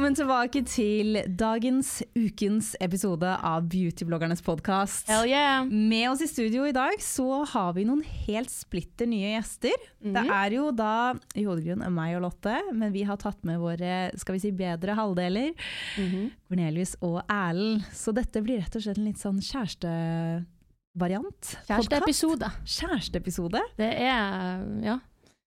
velkommen tilbake til dagens, ukens episode av Beautybloggernes podkast. Yeah. Med oss i studio i dag så har vi noen helt splitter nye gjester. Det er jo da i hovedgrunn meg og Lotte, men vi har tatt med våre skal vi si, bedre halvdeler. Cornelius og Erlend. Så dette blir rett og slett en litt sånn kjærestevariant. Kjæresteepisode. Kjæresteepisode. Det er Ja.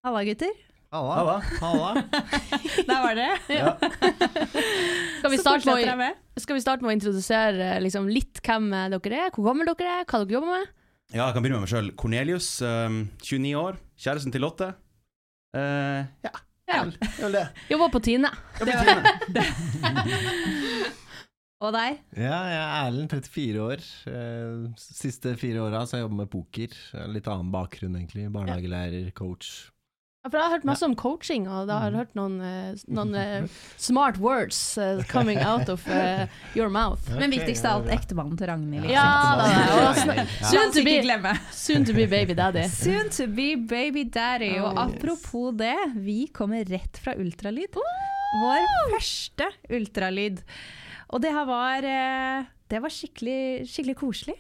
Halla, gutter. Halla. Halla. Der var dere. Skal vi, starte med, skal vi starte med å introdusere liksom, litt hvem dere er, hvor gammel dere er, hva dere jobber med? Ja, jeg kan begynne med meg sjøl. Cornelius, um, 29 år. Kjæresten til Lotte. Uh, ja. Ja. Det er vel det. Jobber på Tine. Og deg? Ja, jeg er Erlend, 34 år. Eh, Siste fire åra har jeg jobbet med poker. Litt annen bakgrunn, egentlig. Barnehagelærer, coach. Ja, For jeg har hørt masse om coaching, og da har jeg hørt noen, eh, noen eh, smart words eh, coming out of uh, your mouth. Men viktigst av alt, ektemannen til Ragnhild. Ja, da, Ja. soon, to be, soon to be baby daddy. Soon to be baby daddy. Og apropos det, vi kommer rett fra ultralyd. Vår første ultralyd. Og det her var Det var skikkelig, skikkelig koselig.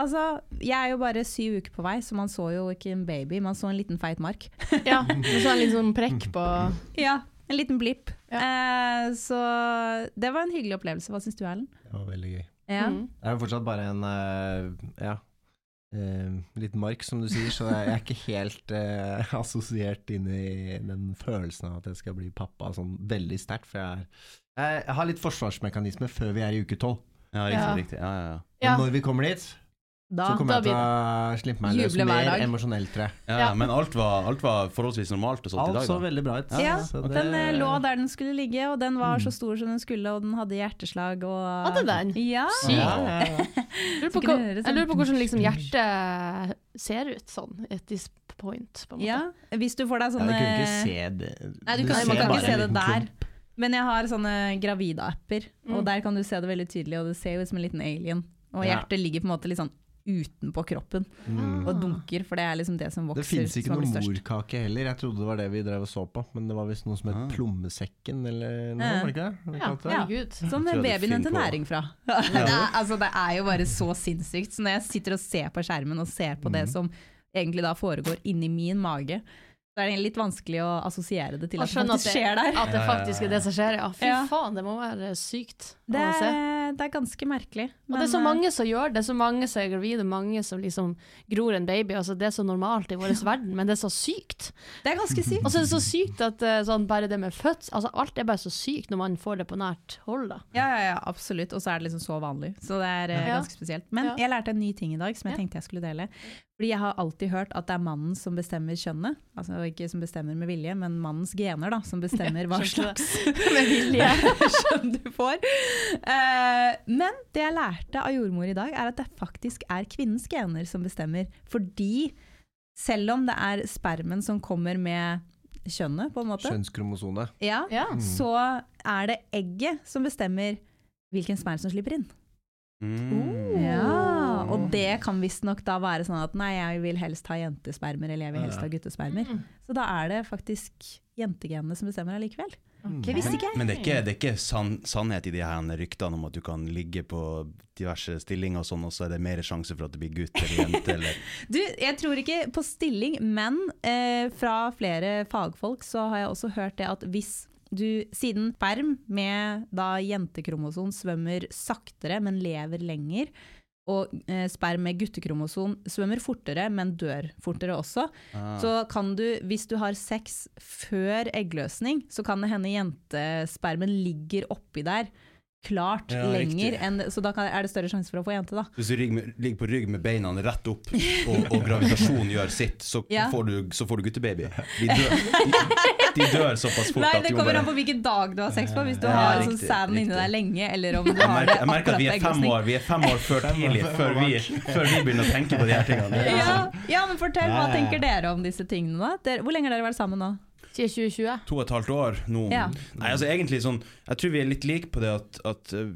Altså, jeg er jo bare syv uker på vei, så man så jo ikke en baby, man så en liten feit mark. Ja, og så en liten sånn prekk på Ja, en liten blipp. Eh, så det var en hyggelig opplevelse. Hva syns du, Erlend? Det var veldig gøy. Ja. Mm. Det er jo fortsatt bare en uh, ja, uh, liten mark, som du sier, så jeg er ikke helt uh, assosiert inn i den følelsen av at jeg skal bli pappa sånn veldig sterkt. For jeg, er, jeg har litt forsvarsmekanisme før vi er i uke tolv. Ja, riktig. Ja. riktig. Ja, ja, ja. Ja. når vi kommer dit, Da, så kommer da jeg til å slippe meg løs mer emosjonelt, tror jeg. ja, Ja. Men alt var, alt var forholdsvis normalt og sånt i Alt dag, så da. veldig bra ut. Ja, så og det- den eh, lå der den skulle ligge, og den var Mm. så stor som den skulle, og den hadde hjerteslag og Hadde den? Ja. Sykt. Ja, ja, ja. Jeg lurer på, sånn? jeg lurer på hvordan liksom hjertet ser ut sånn at this point. På en måte. Ja, hvis du får deg Ja, du kunne ikke se det. Nei, du kan, du man kan ikke se det der. Men jeg har sånne gravide-apper, og Mm. der kan du se det veldig tydelig, og det ser jo ut som en liten alien. Og Ja. hjertet ligger på en måte litt sånn utenpå kroppen Mm. og dunker, for det er liksom det som vokser. Det fins ikke noen noe morkake heller. Jeg trodde det var det vi drev og så på, men det var visst noe som het Ah. Plommesekken eller noe, Ja. var det ikke det? Ja, det? herregud. Som babyen henter næring fra. det, er, altså, det er jo bare så sinnssykt. Så når jeg sitter og ser på skjermen og ser på det Mhm. som egentlig da foregår inni min mage, så er det litt vanskelig å assosiere det til at det faktisk skjer der. at det faktisk er det som skjer, ja. Fy Ja. faen, det må være sykt Det å se. er, det er ganske merkelig. Og det er så eh, mange som gjør det, er så mange som er gravide, mange som liksom gror en baby. Altså, det er så normalt i vår verden, men det er så sykt. Det er ganske sykt. Og så er det så sykt at eh, sånn, bare det med fødsel altså, Alt er bare så sykt når man får det på nært hold. Da. Ja, ja, ja, absolutt. Og så er det liksom så vanlig. Så det er eh, Ja. ganske spesielt. Men Ja. jeg lærte en ny ting i dag som jeg Ja. tenkte jeg skulle dele. Fordi jeg har alltid hørt at det er mannen som bestemmer kjønnet. Altså ikke som bestemmer med vilje, men mannens gener da, som bestemmer hva slags Med vilje. skjønn du får. Uh, men det jeg lærte av jordmor i dag, er at det faktisk er kvinnens gener som bestemmer. Fordi selv om det er spermen som kommer med kjønnet, på en måte, Kjønnskromosone. ja, Ja. Mm. så er det egget som bestemmer hvilken sperm som slipper inn. Mm. Ja, og det kan visstnok da være sånn at nei, jeg vil helst ha jentespermer, eller jeg vil helst ha guttespermer. Mm. Så da er det faktisk jentegenene som bestemmer allikevel. Okay. Det visste ikke. Men det er ikke, det er ikke san, sannhet i de her ryktene om at du kan ligge på diverse stillinger og sånn, og så er det mer sjanse for at det blir gutt eller jente, eller Du, jeg tror ikke på stilling, men eh, fra flere fagfolk så har jeg også hørt det at hvis du, siden sperm med da jentekromosom svømmer saktere, men lever lenger, og eh, sperm med guttekromosom svømmer fortere, men dør fortere også, ah. så kan du, hvis du har sex før eggløsning, så kan det hende jentespermen ligger oppi der klart Ja, lenger enn Så da kan, er det større sjanse for å få jente, da. Hvis du ligger, ligger på rygg med beina rett opp, og, og gravitasjonen gjør sitt, så, Ja. får, du, så får du guttebaby. De dør, de, de dør såpass fort Nei, at det kommer bare an på hvilken dag du har sex på. Hvis du Ja, har sånn sæden inni deg lenge, eller om du jeg har merker, det jeg merker at vi akkurat er fem år Vi er fem år før tidlig, før vi, før vi begynner å tenke på de her tingene. Ja, ja, men fortell, hva tenker dere om disse tingene? da? Hvor lenge har dere vært sammen nå? Siden 2020. To og et halvt år nå. Ja. Nei, altså egentlig sånn Jeg tror vi er litt like på det at, at uh,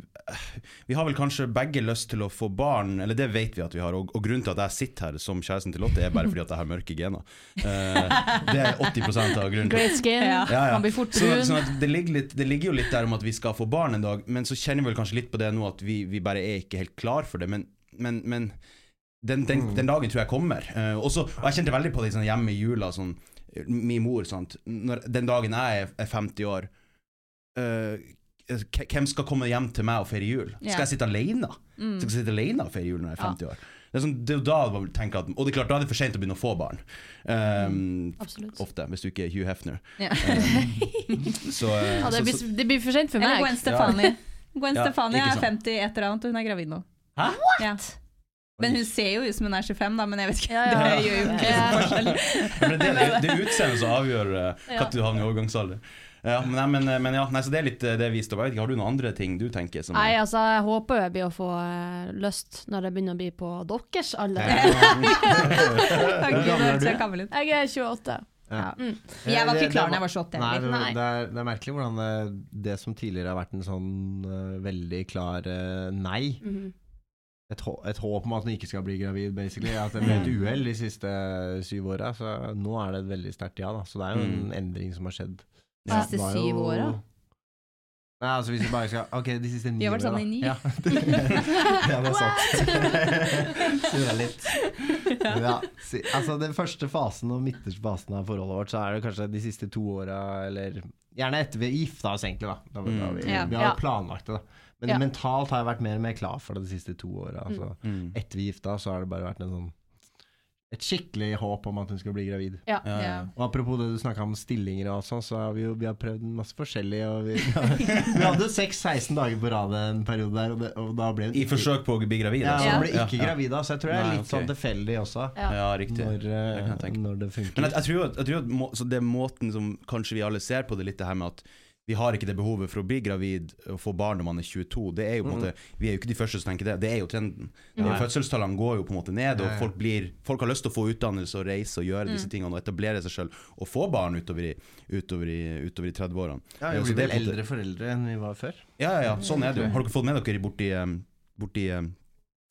vi har vel kanskje begge lyst til å få barn, eller det vet vi at vi har. Og, og grunnen til at jeg sitter her som kjæresten til Lotte, er bare fordi at jeg har mørke gener. Uh, det er 80% av grunnen. til Great skin. Ja. Man blir fort Så, sånn at det, ligger litt, det ligger jo litt der om at vi skal få barn en dag, men så kjenner vi vel kanskje litt på det nå at vi, vi bare er ikke helt klar for det. Men, men, men den, den, den dagen tror jeg kommer. Uh, også, og jeg kjente veldig på det sånn, hjemme i jula. Sånn, min mor, sant. Når, den dagen jeg er, er 50 år eh, hvem skal komme hjem til meg og feire jul? Yeah. Skal jeg sitte alene? Mm. Skal jeg sitte alene og feire jul når jeg er Ja. 50 år? Det er, sånn, det er da man tenker at Og det er klart, da er det for sent å begynne å få barn. Um, Absolutt. Ofte, hvis du ikke er Hugh Hefner. Ja. Um, så, eh, Ja, det, blir, så, det blir for sent for meg. Eller. Gwen Stefani. Gwen Stefani er 50 et eller annet, og hun er gravid nå. Hæ? Ja. Men hun ser jo ut som hun er 25, da, men jeg vet ikke. Ja, ja. Det gjør jo ikke forskjell. men det, det, det er utseendet som avgjør uh, Ja. når du havner i overgangsalder. Ja, men, nei, men, men ja, nei, så det er litt eh, det vi står Har du noen andre ting du tenker som Nei, altså, jeg håper jeg blir å få eh, lyst når jeg begynner å bli på deres alder. Er det. Jeg er 28. Ja. Mm. Jeg var ikke klar det da jeg var 28 Nei, det, det, er, det er merkelig hvordan det, det som tidligere har vært en sånn uh, veldig klar uh, nei Mhm. Et, et håp om at hun ikke skal bli gravid, basically. At det ble et uhell de siste syv åra. Så nå er det et veldig sterkt ja, da. Så det er jo en Mm. endring som har skjedd. De siste syv åra? Nei, altså hvis vi bare skal Ok, de siste ni Vi har vært åra, sammen i ni. Ja, ja det er sant. Surra litt. Ja, altså Den første fasen og midterste fasen av forholdet vårt, så er det kanskje de siste to åra, eller gjerne etter vi gifta oss, egentlig. da, da, da vi, vi har planlagt det. da Men Ja. mentalt har jeg vært mer og mer klar for det de siste to åra. Altså, Mm. etter vi gifta så har det bare vært en sånn et skikkelig håp om at hun skal bli gravid. Ja. Ja, ja. Ja. Og Apropos det du snakka om stillinger og sånn, så har vi jo vi har prøvd masse forskjellig. Og vi, vi hadde 6-16 dager på rad en periode der, og, det, og da ble hun I ikke- forsøk på å bli gravid? Ja, altså. hun ble ikke ja. gravid da, så jeg tror det er Nei, litt sånn tilfeldig også. Ja. Ja, riktig. Når, Det eh, når det funker. Men jeg, jeg tror at, jeg tror at må, så det er måten som kanskje vi alle ser på det litt det her med at vi har ikke det behovet for å bli gravid og få barn når man er 22. Det er jo på en måte, Vi er jo ikke de første som tenker det, det er jo trenden. Nei. Fødselstallene går jo på en måte ned, og Ja, ja. folk, blir, folk har lyst til å få utdannelse og reise og gjøre disse tingene og etablere seg sjøl og få barn utover i, utover i, utover i 30-årene. ja, Ja, vi blir det vel eldre foreldre enn vi var før. Ja, ja, ja, sånn er det jo. Har dere fått med dere borti, um, borti um,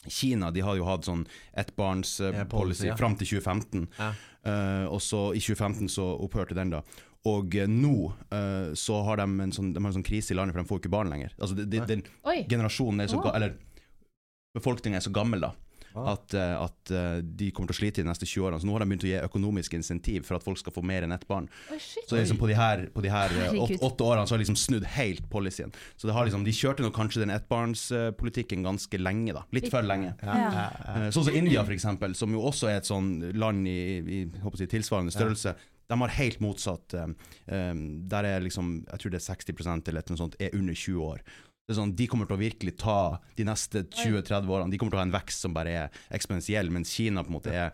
Kina? De har jo hatt sånn Ja, ettbarnspolicy policy, ja. fram til 2015. Ja. Uh, og så i 2015 så opphørte den da. Og nå uh, så har de en sånn, de har en sånn krise i landet, for de får ikke barn lenger. Altså de, de, den Oi. generasjonen er så ga, Eller befolkningen er så gammel da Ah. at, uh, at uh, de kommer til å slite de neste 20 årene. Så nå har de begynt å gi økonomiske insentiv for at folk skal få mer enn ett barn. Oi. Så liksom på de her, på de her åtte, åtte årene så har de liksom snudd helt policyen. Så det har liksom, de kjørte nok kanskje den ettbarnspolitikken ganske lenge, da. Litt for lenge. Ja, Ja. ja, ja. Sånn som India, for eksempel, som jo også er et sånn land i, i håper å si, tilsvarende størrelse. De har helt motsatt. eh, eh, der er liksom, jeg tror det er 60% eller noe sånt, er under 20 år. Det er sånn, De kommer til å virkelig ta de neste 20-30 årene. De kommer til å ha en vekst som bare er eksponentiell, mens Kina på en måte er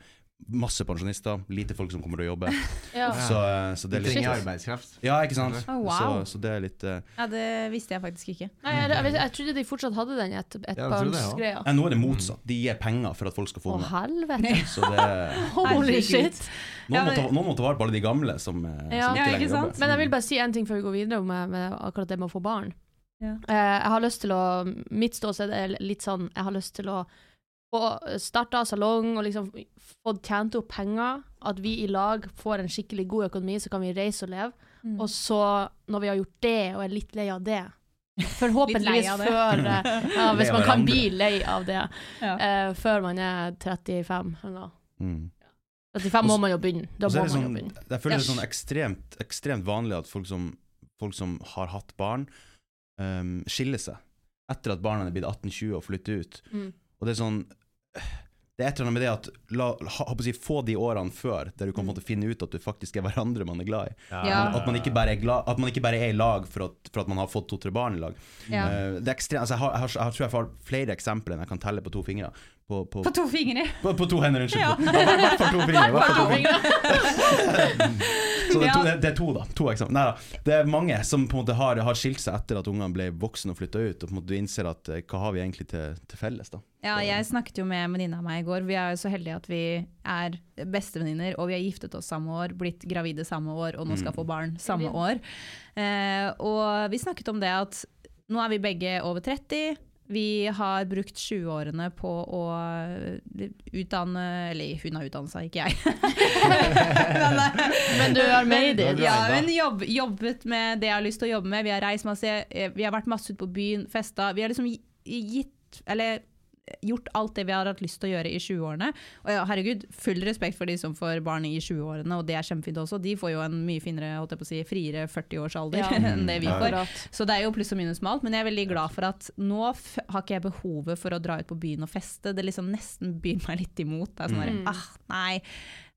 masse pensjonister, lite folk som kommer til å jobbe. Ja. Så, eh, så det er litt trenger arbeidskraft. Ja, ikke sant? Oh, wow. så, så det er litt uh... Ja, det visste jeg faktisk ikke. Nei, jeg, jeg, jeg trodde de fortsatt hadde den et, et ja, ettbarnsgreia. Nå er det motsatt. De gir penger for at folk skal få unger. helvete. Så det Holy shit. Noen, Ja, må men- ta, noen må ta vare på alle de gamle som, eh, Ja. som Ja, ikke ikke lenger sant? jobber. Men jeg vil bare si en ting før vi går videre med, med akkurat det med å få barn. Ja. Uh, jeg har lyst til å Mitt ståsted er litt sånn Jeg har lyst til å få starta salong og liksom fått tjent opp penger. At vi i lag får en skikkelig god økonomi, så kan vi reise og leve. Mm. Og så, når vi har gjort det, og er litt lei av det Forhåpentligvis av det. før eh, ja, Hvis man kan bli lei av det Ja. uh, før man er 35. Eller. Mm. 35 må man jo begynne. Da må man det jo sånn, begynne. jeg føler det er sånn ekstremt, ekstremt vanlig at folk som, folk som har hatt barn, um, skiller seg etter at barna er blitt 18-20 og flytter ut. Mm. Og det er sånn det er et eller annet med det at la, ha, ha få de årene før, der du kan på måte finne ut at du faktisk er hverandre man er glad i. Ja. At, man ikke bare er glad, at man ikke bare er i lag for at, for at man har fått to-tre barn i lag. Ja. Uh, det er ekstremt, altså jeg, har, jeg, har, jeg tror jeg har flere eksempler enn jeg kan telle på to fingre. På, på, På to fingre! på, på to hender, unnskyld. Ja. Hvert fall to fingre. hvert to fingre. Så det er, to, det, det er to, da. To eksempler. Nei da. Det er mange som på en måte har, har skilt seg etter at ungene ble voksne og flytta ut, og på en måte du innser at eh, hva har vi egentlig til, til felles, da. Ja, jeg snakket jo med en venninne av meg i går. Vi er jo så heldige at vi er bestevenninner, og vi har giftet oss samme år, blitt gravide samme år, og nå skal Mm. få barn samme år. Eh, og vi snakket om det at nå er vi begge over 30. Vi har brukt 20-årene på å utdanne Eller hun har utdannet seg, ikke jeg. men, eh, Men du har made it. ja, men jobb, jobbet med det jeg har lyst til å jobbe med. Vi har reist masse, eh, vi har vært masse ute på byen, festa. Vi har liksom gitt Eller gjort alt det vi har hatt lyst til å gjøre i 20-årene. Og ja, herregud, full respekt for de som får barn i 20-årene, og det er kjempefint også. De får jo en mye finere, holdt jeg på å si, friere 40-årsalder Ja. enn det vi får. Så det er jo pluss og minus med alt, men jeg er veldig glad for at nå har ikke jeg behovet for å dra ut på byen og feste. Det liksom nesten byr meg litt imot. Det er sånn Mm. ah, nei.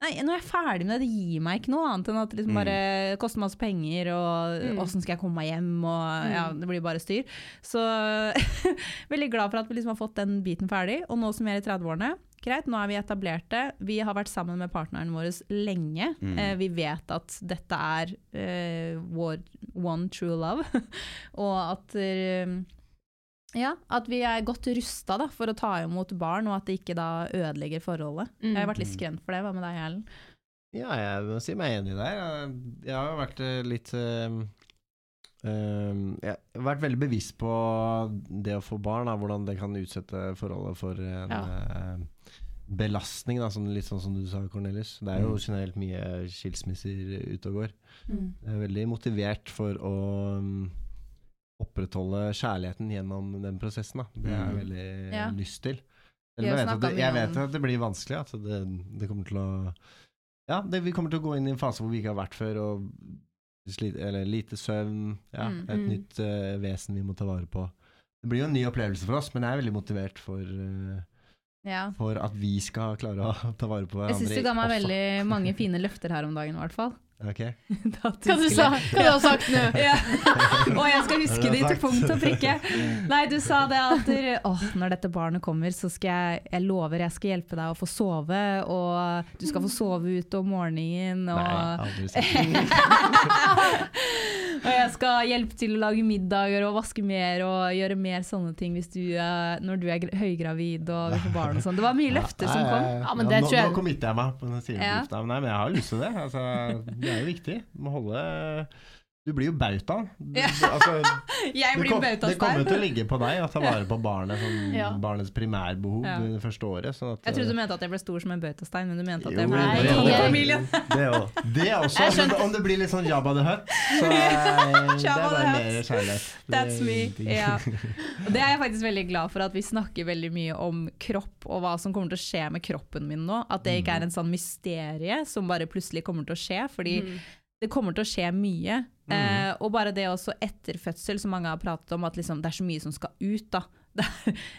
Nei, jeg er ferdig med det, det gir meg ikke noe annet enn at det liksom Mm. bare koster masse penger, og Mm. skal jeg komme meg hjem, og ja, det blir bare styr. Så veldig glad for at vi liksom har fått den biten ferdig, og nå som vi er i 30-årene, greit, nå er vi etablerte. Vi har vært sammen med partneren vår lenge. Mm. Eh, vi vet at dette er eh, vår one true love, og at eh, ja, at vi er godt rusta for å ta imot barn, og at det ikke da ødelegger forholdet. Jeg har vært litt skremt for det. Hva med deg, Erlend? Ja, jeg må si meg enig der. Jeg- Jeg har vært eh, litt eh, Jeg har vært veldig bevisst på det å få barn, da, hvordan det kan utsette forholdet for en eh, belastning, da, sånn, litt sånn som du sa, Cornelius. Det er jo Mm. generelt mye skilsmisser ute og går. Mm. Jeg er veldig motivert for å mm, opprettholde kjærligheten gjennom den prosessen. Da. Det har jeg Mm. veldig Ja. lyst til. Selv om jeg vet, at det, jeg vet at det blir vanskelig. At det, det kommer til å Ja, det, vi kommer til å gå inn i en fase hvor vi ikke har vært før. Og slit, eller lite søvn. Ja, Mm, et mm. nytt uh, vesen vi må ta vare på. Det blir jo en ny opplevelse for oss, men jeg er veldig motivert for, uh, Ja. for at vi skal klare å ta vare på hverandre. Jeg syns du ga meg veldig mange fine løfter her om dagen, i hvert fall. Ok. Hva du sa Hva du har sagt nå? Ja. Og jeg skal huske det til punkt og prikke. Nei, du sa det at åh, når dette barnet kommer, så skal jeg Jeg lover jeg skal hjelpe deg å få sove, og du skal få sove ute om morgenen, Nei, og, aldri sagt. og jeg skal hjelpe til å lage middager og vaske mer og gjøre mer sånne ting hvis du, eh, når du er høygravid og vi får barn og sånn. Det var mye løfter som kom. Ja, men det nå, tror jeg- nå committer jeg meg på den siden Ja. Nei, men jeg har lyst til det. Altså, det er jo viktig. Du må holde Du blir jo bauta. Du- Altså, Jeg blir kom, det kommer til å ligge på deg å ta vare på barnet som Ja. barnets primærbehov Ja. det første året. Sånn at, Jeg trodde du mente at jeg ble stor som en bautastein, men du mente at Jo, jeg ble Nei, del familien. Det òg. Det også. Jeg Om det, om det blir litt sånn Jabba the Hutt, så er det er bare mer kjærlighet. That's me. Ja. Og det er jeg faktisk veldig glad for, at vi snakker veldig mye om kropp og hva som kommer til å skje med kroppen min nå. At det ikke er en sånn mysterie som bare plutselig kommer til å skje. Fordi Mm. det kommer til å skje mye. Mm. Eh, og bare det også etter fødsel, som mange har pratet om, at liksom, det er så mye som skal ut. da.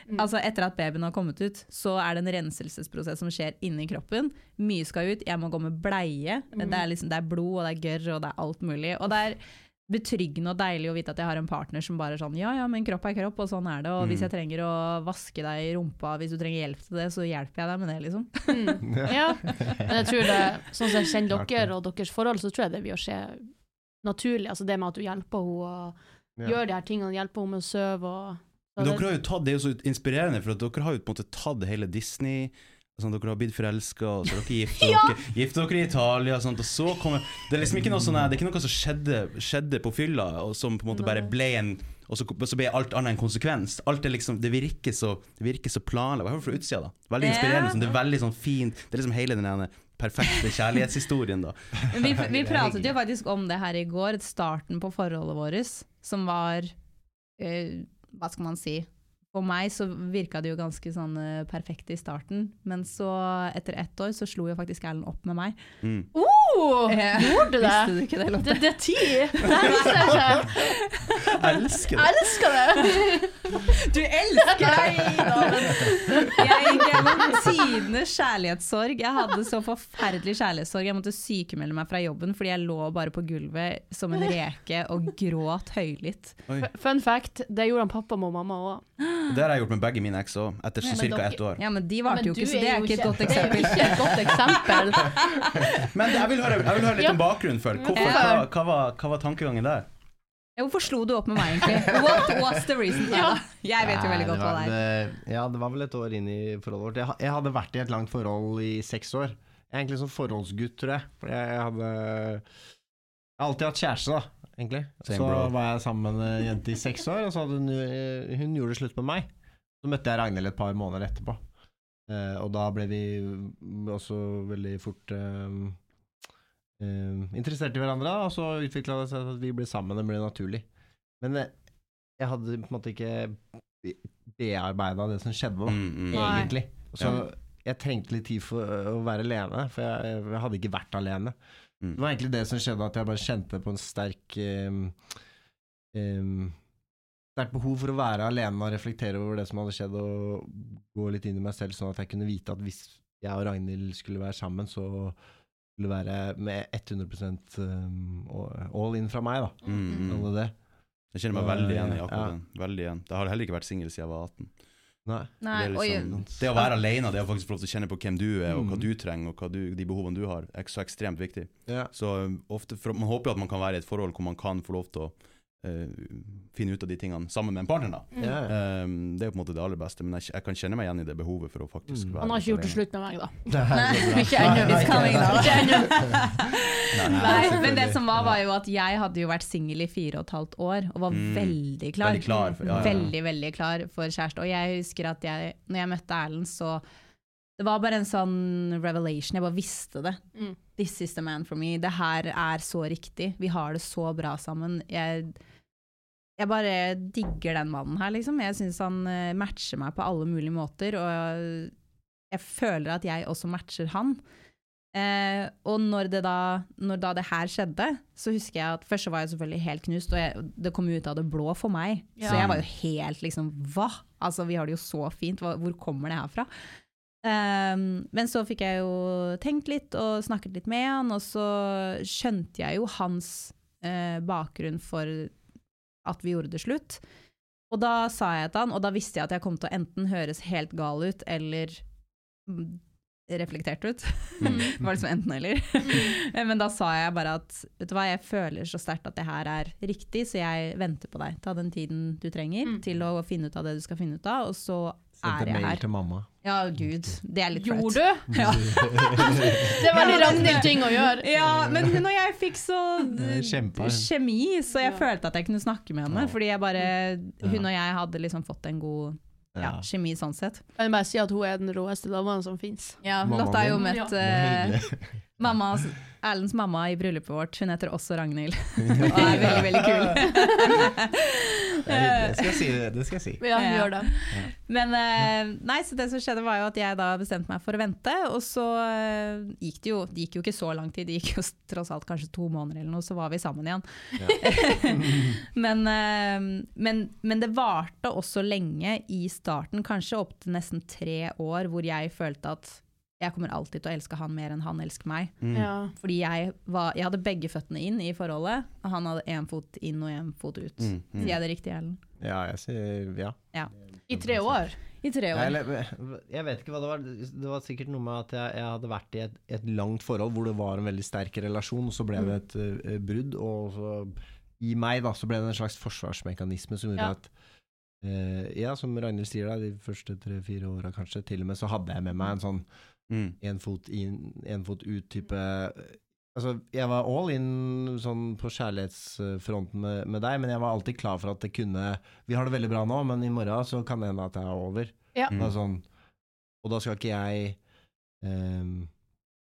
Mm. altså Etter at babyen har kommet ut, så er det en renselsesprosess som skjer inni kroppen. Mye skal ut. Jeg må gå med bleie. Mm. Det, er liksom, det er blod, og det er gørr, og det er alt mulig. Og det er betryggende og deilig å vite at jeg har en partner som bare sånn Ja, ja, men kropp er kropp, og sånn er det. Og hvis Mm. jeg trenger å vaske deg i rumpa, hvis du trenger hjelp til det, så hjelper jeg deg med det, liksom. Mm. Ja. Men jeg tror det, sånn som jeg kjenner dere og deres forhold, så tror jeg det vil skje naturlig. Altså det med at du hjelper henne og Ja. gjør de her tingene, hjelper henne med å sove og Men dere har jo tatt, Det er jo så inspirerende, for dere har jo på en måte tatt hele Disney Sånn, dere har blitt forelska, og så dere gifta dere, gifter dere i Italia. Sånt, og så kommer, det er liksom ikke noe sånn Det er ikke noe som skjedde, skjedde på fylla, og som på en måte bare ble en Og så, så ble alt annet en konsekvens. Alt er liksom, Det virker så Det virker så planlagt, i hvert fall fra utsida. da Veldig inspirerende. Sånn, det er veldig sånn fint Det er liksom hele den ene perfekte kjærlighetshistorien, da. Vi, vi pratet jo faktisk om det her i går, starten på forholdet vårt, som var uh, Hva skal man si? For meg så virka det jo ganske sånn uh, perfekt i starten, men så, etter ett år, så slo jo faktisk Erlend opp med meg. Mm. Oh, Eh, gjorde du Visste du ikke det, Lotte? Det, det er ti! Det visste jeg ikke. Elsker det! elsker det! Du elsker deg! Jeg gikk gjennom tidenes kjærlighetssorg. Jeg hadde så forferdelig kjærlighetssorg. Jeg måtte sykemelde meg fra jobben fordi jeg lå bare på gulvet som en reke og gråt høylytt. Oi. Fun fact, det gjorde han pappa med mamma òg. Det har jeg gjort med begge mine eks òg, etter ja, ca. ett år. Ja, men de varte jo ikke, så det er ikke et godt eksempel. Det er jo ikke et godt eksempel. Men jeg vil høre, jeg vil høre litt Ja. om bakgrunnen før. Hvorfor, Hvorfor? hva, hva, var, hva var tankegangen der? Hvorfor slo du opp med meg, egentlig? What was the reason? Ja. Jeg vet jo veldig godt hva det er. Ja, det var vel et år inn i forholdet vårt. Jeg, jeg hadde vært i et langt forhold i seks år. Jeg er egentlig sånn forholdsgutt, tror jeg. For jeg, hadde Jeg har alltid hatt kjæreste, da, egentlig. Same, så bro. var jeg sammen med en jente i seks år, og så hadde hun, eh, hun gjorde det slutt med meg. Så møtte jeg Ragnhild et par måneder etterpå. Uh, og da ble vi også veldig fort eh, eh, interessert i hverandre, og så utvikla det seg til at vi ble sammen. Det ble naturlig. Men eh, jeg hadde på en måte ikke bearbeida det som skjedde, da, Mm, mm. Egentlig. Så Ja. jeg trengte litt tid for å være alene, for jeg, jeg hadde ikke vært alene. Mm. Det var egentlig det som skjedde, at jeg bare kjente på en sterk um, um, Sterkt behov for å være alene og reflektere over det som hadde skjedd, og gå litt inn i meg selv, sånn at jeg kunne vite at hvis jeg og Ragnhild skulle være sammen, så skulle være med 100 um, all in fra meg, da. Mm, mm. Alle det. Jeg kjenner meg veldig igjen i Ja. akkurat den. Veldig igjen. Jeg har heller ikke vært singel siden jeg var 18. Nei. Nei, det, er liksom, det å være alene, det å faktisk få lov til å kjenne på hvem du er, og hva Mm. du trenger, og hva du, de behovene du har, er så ekstremt viktig. Ja. Så um, ofte, for, Man håper jo at man kan være i et forhold hvor man kan få lov til å eh, finne ut av de tingene sammen med en partner. Mm. Ja. Um, det er på en måte det aller beste, men jeg, jeg kan kjenne meg igjen i det behovet for å faktisk Mm. være Han har ikke gjort det slutt med meg, da. Nei. Ikke ennå. Nei, men det som var, var jo at jeg hadde jo vært singel i fire og et halvt år, og var Mm. veldig klar. Veldig klar for- ja, ja. Veldig, veldig klar for kjæreste. Og jeg husker at jeg, når jeg møtte Erlend, så Det var bare en sånn revelation. Jeg bare visste det. Mm. This is the man for me. Det her er så riktig. Vi har det så bra sammen. Jeg, jeg bare digger den mannen her, liksom. Jeg syns han eh, matcher meg på alle mulige måter, og jeg føler at jeg også matcher han. Eh, og når det, da, når da det her skjedde, så husker jeg at først var jeg selvfølgelig helt knust, og jeg, det kom ut av det blå for meg. Ja. Så jeg var jo helt liksom Hva? Altså, vi har det jo så fint, hvor kommer det her fra? Um, men så fikk jeg jo tenkt litt og snakket litt med han, og så skjønte jeg jo hans uh, bakgrunn for at vi gjorde det slutt. Og da sa jeg til han, og da visste jeg at jeg kom til å enten høres helt gal ut eller mm, reflektert ut. Mm. det var liksom enten eller. Men da sa jeg bare at vet du hva, jeg føler så sterkt at det her er riktig, så jeg venter på deg. Ta den tiden du trenger Mm. til å finne ut av det du skal finne ut av, og så Sendte er jeg mail her. til mamma. Ja, gud. Det er litt Gjorde flaut. du? Ja. Det var litt Ragnhild-ting å gjøre. ja, men hun og jeg fikk så kjempa. kjemi, så jeg Ja. følte at jeg kunne snakke med henne. Fordi jeg bare, hun og jeg hadde liksom fått en god ja, Ja. kjemi sånn sett. Jeg vil bare si at hun er den råeste dama som fins. Ja, Lotta er jo møtt Det mammas, Erlends mamma i bryllupet vårt. Hun heter også Ragnhild. Og er veldig, veldig kul. Det skal jeg si. Det skal jeg si. Ja, hun gjør det. Men eh, nei, så det som skjedde var jo at jeg da bestemte meg for å vente, og så eh, gikk det jo Det gikk jo ikke så lang tid, det gikk jo tross alt kanskje to måneder eller noe, så var vi sammen igjen. men, eh, men, men det varte også lenge i starten, kanskje opp til nesten tre år, hvor jeg følte at jeg kommer alltid til å elske han mer enn han elsker meg. Mm. Ja. Fordi jeg, var, jeg hadde begge føttene inn i forholdet, og han hadde én fot inn og én fot ut. Mm, mm. Sier jeg det riktig, Ellen? Ja, jeg sier ja. I tre år. I tre år. Jeg, jeg vet ikke hva det var. Det var sikkert noe med at jeg, jeg hadde vært i et, et langt forhold hvor det var en veldig sterk relasjon, og så ble det et uh, brudd. Og så, i meg da, så ble det en slags forsvarsmekanisme som gjorde Ja. at uh, Ja, som Ragnhild sier, da, de første tre-fire åra kanskje, til og med så hadde jeg med meg en sånn Mm. fot inn, én fot ut-type Altså, jeg var all in sånn på kjærlighetsfronten med, med deg, men jeg var alltid klar for at det kunne Vi har det veldig bra nå, men i morgen så kan det hende at jeg er over. Ja. Mm. Sånn, og da skal ikke jeg ehm,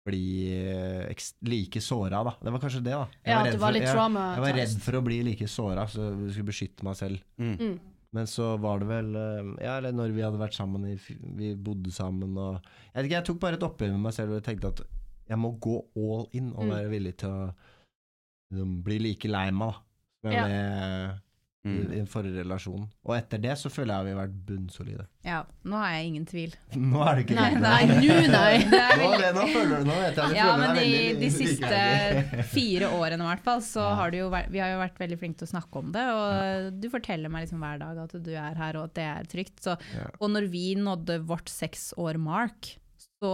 bli eh, like såra, da. Det var kanskje det, da. Jeg Ja, var redd det var for- jeg, jeg var redd for å bli like såra, så jeg skulle beskytte meg selv. Mm. Men så var det vel eh, Ja, eller når vi hadde vært sammen Vi bodde sammen og Jeg vet ikke, jeg tok bare et oppgjør med meg selv og jeg tenkte at jeg må gå all in og Mm. være villig til å liksom, bli like lei meg, da. Som jeg Ja. ble Mm. i den forrige relasjon. Og etter det så føler jeg vi har vært bunnsolide. Ja, nå har jeg ingen tvil. Nå er det ikke Nei, det. Nei, nå nei. Det er Nå, veldig- det, nå føler du Nå vet jeg du Ja, men de, de siste fire årene i hvert fall, så Ja. har du jo vært, vi har jo vært veldig flinke til å snakke om det. Og du forteller meg liksom hver dag at du er her og at det er trygt. Så, Ja. og når vi nådde vårt seks år mark, så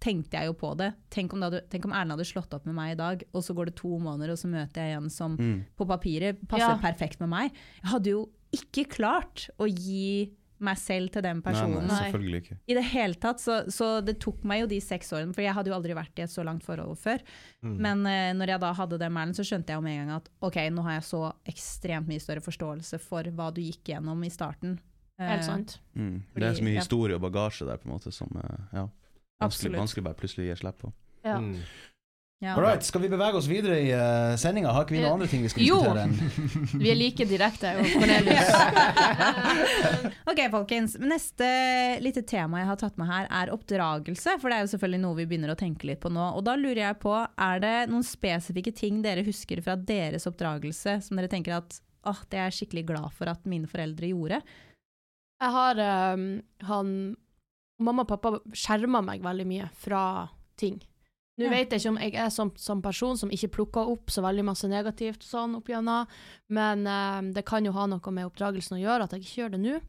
tenkte jeg jo på det. Tenk om, det hadde, tenk om Erlend hadde slått opp med meg i dag, og så går det to måneder, og så møter jeg en som Mm. på papiret passer Ja. perfekt med meg. Jeg hadde jo ikke klart å gi meg selv til den personen. nei, Nei. selvfølgelig ikke. I det hele tatt, så, så det tok meg jo de seks årene, for jeg hadde jo aldri vært i et så langt forhold før. Mm. Men uh, når jeg da hadde det med Erlend, så skjønte jeg jo med en gang at ok, nå har jeg så ekstremt mye større forståelse for hva du gikk gjennom i starten. Eh, Helt sant. Mm. Det er så mye historie og bagasje der, på en måte, som uh, ja, vanskelig, vanskelig bare plutselig gi slipp på. Ja. Mm. Ja. Alright, skal vi bevege oss videre i uh, sendinga? Har ikke vi noen Eh, andre ting vi skal jo. diskutere? Jo! Vi er like direkte, jeg og Cornelius. Ok, folkens. Neste lite tema jeg har tatt med her, er oppdragelse. For det er jo selvfølgelig noe vi begynner å tenke litt på nå. Og da lurer jeg på, er det noen spesifikke ting dere husker fra deres oppdragelse som dere tenker at åh, det er jeg skikkelig glad for at mine foreldre gjorde? Jeg har um, han Mamma og pappa skjerma meg veldig mye fra ting. Nå Ja. vet jeg ikke om jeg er som, som person som ikke plukker opp så veldig masse negativt sånn opp gjennom, men eh, det kan jo ha noe med oppdragelsen å gjøre at jeg ikke gjør det nå.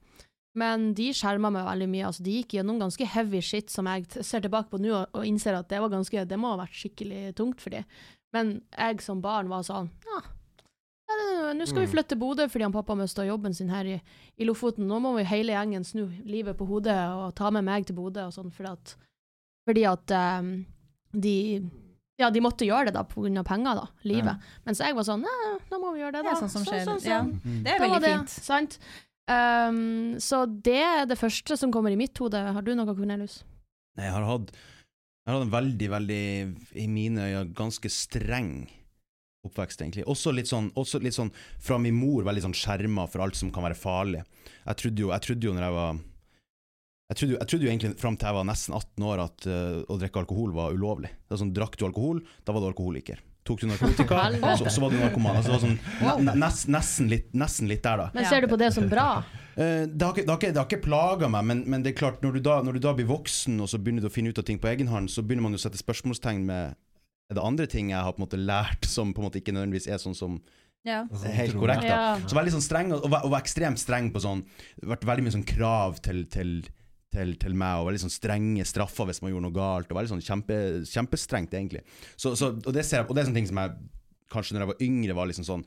Men de skjerma meg veldig mye. altså De gikk gjennom ganske heavy shit som jeg ser tilbake på nå og, og innser at det var ganske, det må ha vært skikkelig tungt for dem. Men jeg som barn var sånn ja, det- nå skal vi Mm. flytte til Bodø fordi han pappa mista jobben sin her i, i Lofoten. Nå må vi hele gjengen snu livet på hodet og ta med meg til Bodø og sånn, fordi at, fordi at um, de ja, de måtte gjøre det da pga. penger, da. Livet. Mens jeg var sånn Nei, da må vi gjøre det, Det da. er sånn som skjer. sånn, Ja. sånn. Ja. Det er Da veldig det, fint. Sant? Um, så det er det første som kommer i mitt hode. Har du noe, Cornelius? Nei, jeg har hatt Jeg har hatt en veldig, veldig, i mine øyne, ganske streng oppvekst, egentlig. Også litt sånn, også litt sånn fra min mor, veldig sånn skjerma for alt som kan være farlig. Jeg trodde jo, jeg trodde jo når jeg var jeg trodde, jeg trodde jo egentlig fram til jeg var nesten 18 år at uh, å drikke alkohol var ulovlig. Det var sånn, Drakk du alkohol, da var du alkoholiker. Tok du narkotika, så, så var du narkoman. Altså, sånn, ne, nest, nesten, litt, nesten litt der, da. Men ser du på det som bra? Uh, det har ikke, det har ikke, det har ikke plaga meg, men, men det er klart, når du, da, når du da blir voksen og så begynner du å finne ut av ting på egen hånd, så begynner man jo å sette spørsmålstegn med Er det andre ting jeg har på en måte lært som på en måte ikke nødvendigvis er sånn som Ja. Altså, er helt korrekt? da Ja. Så veldig sånn streng, og, og, var- og ekstremt streng på sånn vært veldig mye sånn krav til, til, til, til meg, og veldig sånn strenge straffer hvis man gjorde noe galt, og veldig sånn kjempe, kjempestrengt, egentlig. Så, så, og, det ser jeg, og det er sånne ting som jeg kanskje når jeg var yngre, var liksom sånn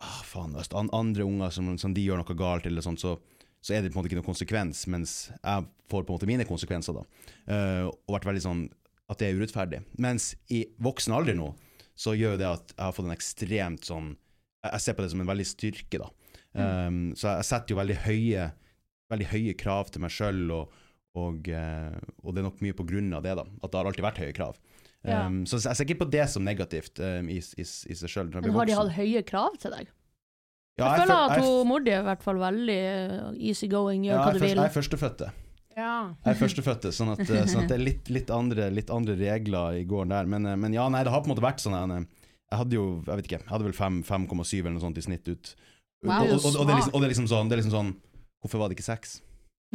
ah, faen, hvis andre unger som, som de gjør noe galt, eller sånt, så, så er det på en måte ikke noen konsekvens, mens jeg får på en måte mine konsekvenser, da. Uh, og vært veldig sånn at det er urettferdig. Mens i voksen alder nå, så gjør det at jeg har fått en ekstremt sånn Jeg, jeg ser på det som en veldig styrke, da. Um, så jeg setter jo veldig høye, veldig høye krav til meg sjøl, og, og, eh, og det er nok mye på grunn av det, da. At det har alltid vært høye krav. Ja. Um, så jeg ser ikke på det som negativt um, i, i, i seg sjøl. Men har de hatt høye krav til deg? Ja, jeg føler at jeg, hun mor di er i hvert fall veldig easygoing, easy going, gjør ja, hva jeg, du vil. jeg er førstefødte. Ja. Jeg er førstefødte, sånn at, eh, sånn at det er litt, litt, andre, litt andre regler i gården der. Men, eh, men ja, nei, det har på en måte vært sånn Jeg, jeg hadde jo, jeg vet ikke, jeg hadde vel 5,7 eller noe sånt i snitt ut. Wow, og, og, og, og, det er liksom, det er liksom sånn, det er liksom sånn Hvorfor var det ikke seks?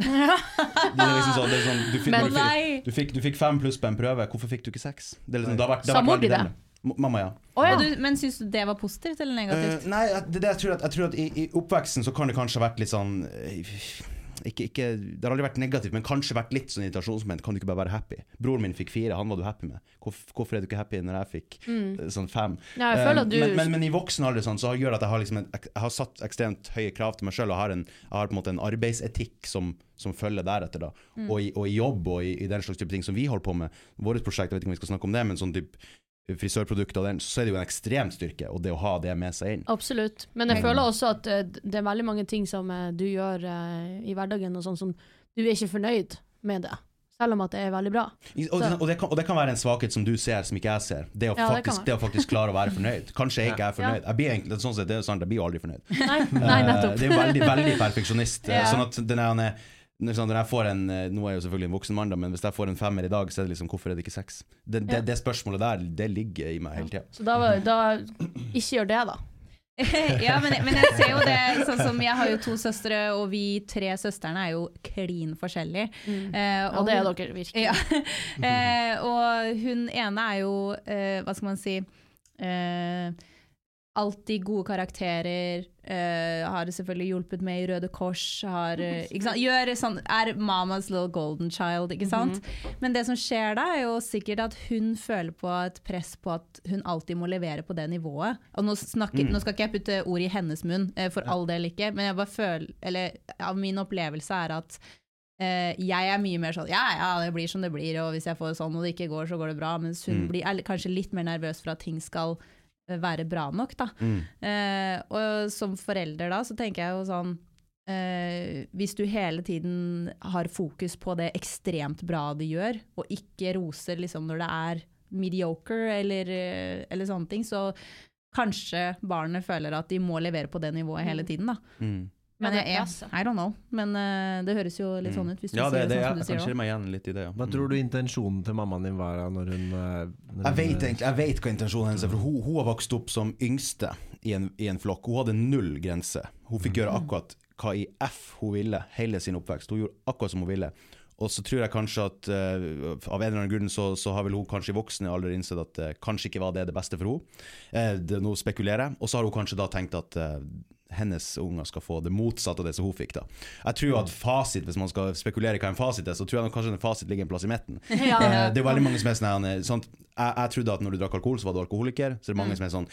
Det er liksom sånn, det er sånn du, fikk, du, fikk, du, fikk, du fikk fem pluss på en prøve, hvorfor fikk du ikke seks? Det er liksom, det har vært, det har vært veldig deilig. Mamma, ja. Oh, ja. Du, men syns du det var positivt eller negativt? Uh, nei, det, jeg tror at, jeg tror at i, i oppveksten så kan det kanskje ha vært litt sånn eh, ikke, ikke, Det har aldri vært negativt, men kanskje vært litt sånn irritasjonsmoment. Kan du ikke bare være happy? Broren min fikk fire, han var du happy med. Hvorfor, hvorfor er du ikke happy når jeg fikk Mm. eh, sånn fem? Ja, jeg føler at du Eh, men, men, men i voksen alder sånn, så gjør det at jeg har, liksom en, jeg har satt ekstremt høye krav til meg sjøl, og har en, jeg har på en måte en arbeidsetikk som, som følger deretter. da Mm. og, i, og i jobb og i, i den slags type ting som vi holder på med. Vårt prosjekt, jeg vet ikke om vi skal snakke om det, men sånn type frisørprodukter den, så er det jo en ekstrem styrke, og det å ha det med seg inn. Absolutt. Men jeg føler også at eh, det er veldig mange ting som eh, du gjør eh, i hverdagen og sånn som du er ikke fornøyd med det. Selv om at det er veldig bra. Og, og, det kan, og det kan være en svakhet som du ser, som ikke jeg ser. Det å, Ja, faktisk, det å faktisk klare å være fornøyd. Kanskje jeg ikke er fornøyd. Jeg blir egentlig, sånn sett, det er sant, jeg blir jo aldri fornøyd. Nei, nei nettopp. Det er jo veldig, veldig perfeksjonist. Ja. Sånn at den er- når sånn, jeg får en eh, Nå er jeg jo selvfølgelig en voksen mann, da, men hvis jeg får en femmer i dag, så er det liksom Hvorfor er det ikke seks? Det, det, Ja. det spørsmålet der, det ligger i meg hele tida. Så da, da ikke gjør det, da. ja, men, men jeg ser jo det sånn som Jeg har jo to søstre, og vi tre søstrene er jo klin forskjellige. Mm. Eh, Og det er dere virkelig. Ja. eh, og hun ene er jo, eh, hva skal man si eh, Alltid gode karakterer. Uh, har selvfølgelig hjulpet med i Røde Kors. Har, uh? Gjør sånn, er mamas little golden child, ikke sant? Men det som skjer da, er jo sikkert at hun føler på et press på at hun alltid må levere på det nivået. Og nå, snakker, nå skal ikke jeg putte ord i hennes munn, uh, for all del ikke, men jeg bare føler, eller av min opplevelse er at Uh, jeg er mye mer sånn ja, ja, det blir som det blir, og hvis jeg får sånn og det ikke går, så går det bra. Mens hun Mm. blir, kanskje litt mer nervøs for at ting skal være bra nok, da. Mm. Eh, og som forelder da, så tenker jeg jo sånn eh, Hvis du hele tiden har fokus på det ekstremt bra du gjør, og ikke roser liksom når det er mediocre eller, eh, eller sånne ting, så kanskje barnet føler at de må levere på det nivået hele tiden, da. Mm. Men jeg, jeg. I don't know. Men uh, det høres jo litt sånn ut, hvis du Ja, det, sier det, det, sånn jeg, som du jeg sier kan kjenne meg igjen litt i det. Ja. Hva tror du intensjonen til mammaen din var når hun eh, når Jeg hun, vet egentlig, jeg vet hva intensjonen hennes er, for hun, hun har vokst opp som yngste i en, i en flokk. Hun hadde null grense. Hun fikk gjøre akkurat hva i F hun ville hele sin oppvekst. Hun gjorde akkurat som hun ville. Og så tror jeg kanskje at uh, av en eller annen grunn så, så har vel hun kanskje i voksen alder innsett at uh, kanskje ikke var det det beste for henne. Uh, det, nå spekulerer jeg. Og så har hun kanskje da tenkt at hennes unger skal få det motsatte av det som hun fikk. da. Jeg tror at fasit, hvis man skal spekulere hva en fasit er, så tror jeg kanskje en fasit ligger en plass i midten. Ja. Eh, Det er veldig mange som er sånn sånn, jeg, jeg trodde at når du drakk alkohol, så var du alkoholiker. Så det er mange som er sånn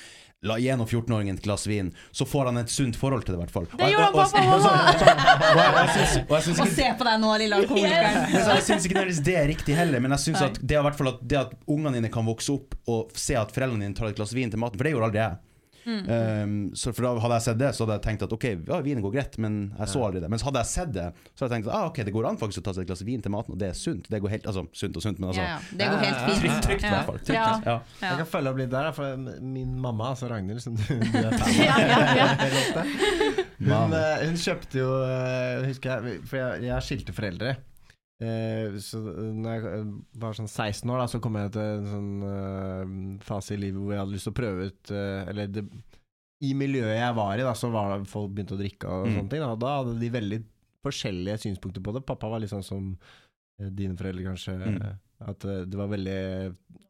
La gjennom 14-åringen et glass vin, så får han et sunt forhold til det, i hvert fall. Det gjorde han på pappa og- se på deg nå, lille alkoholikeren. jeg syns ikke nødvendigvis det er riktig heller, men jeg syns at det, er at, det at ungene dine kan vokse opp og se at foreldrene dine tar et glass vin til maten, for det gjorde aldri jeg. Mm. Um, så for da Hadde jeg sett det, så hadde jeg tenkt at ok, ja, vinen går greit, men jeg så aldri det. Mens hadde jeg sett det, så hadde jeg tenkt at ah, ok, det går an faktisk å ta seg et glass vin til maten, og det er sunt. Det går helt, altså sunt og sunt, men altså Ja, ja. Det går helt fint. trygt, trygt i Ja. hvert fall. Trygt, Ja. Jeg kan følge opp litt der, for min mamma, altså Ragnhild, som du, du er fan av Ja, ja, ja. veldig ofte, hun, eh, hun kjøpte jo eh, Husker jeg, for jeg, jeg skilte foreldre. Eh, så når jeg eh, var sånn 16 år, da, så kom jeg til en sånn uh, fase i livet hvor jeg hadde lyst til å prøve ut uh, Eller det, i miljøet jeg var i, da, så var det folk begynte å drikke og Mm. sånne ting. Da, og da hadde de veldig forskjellige synspunkter på det. Pappa var litt sånn som uh, dine foreldre, kanskje. Mm. At eh, det var veldig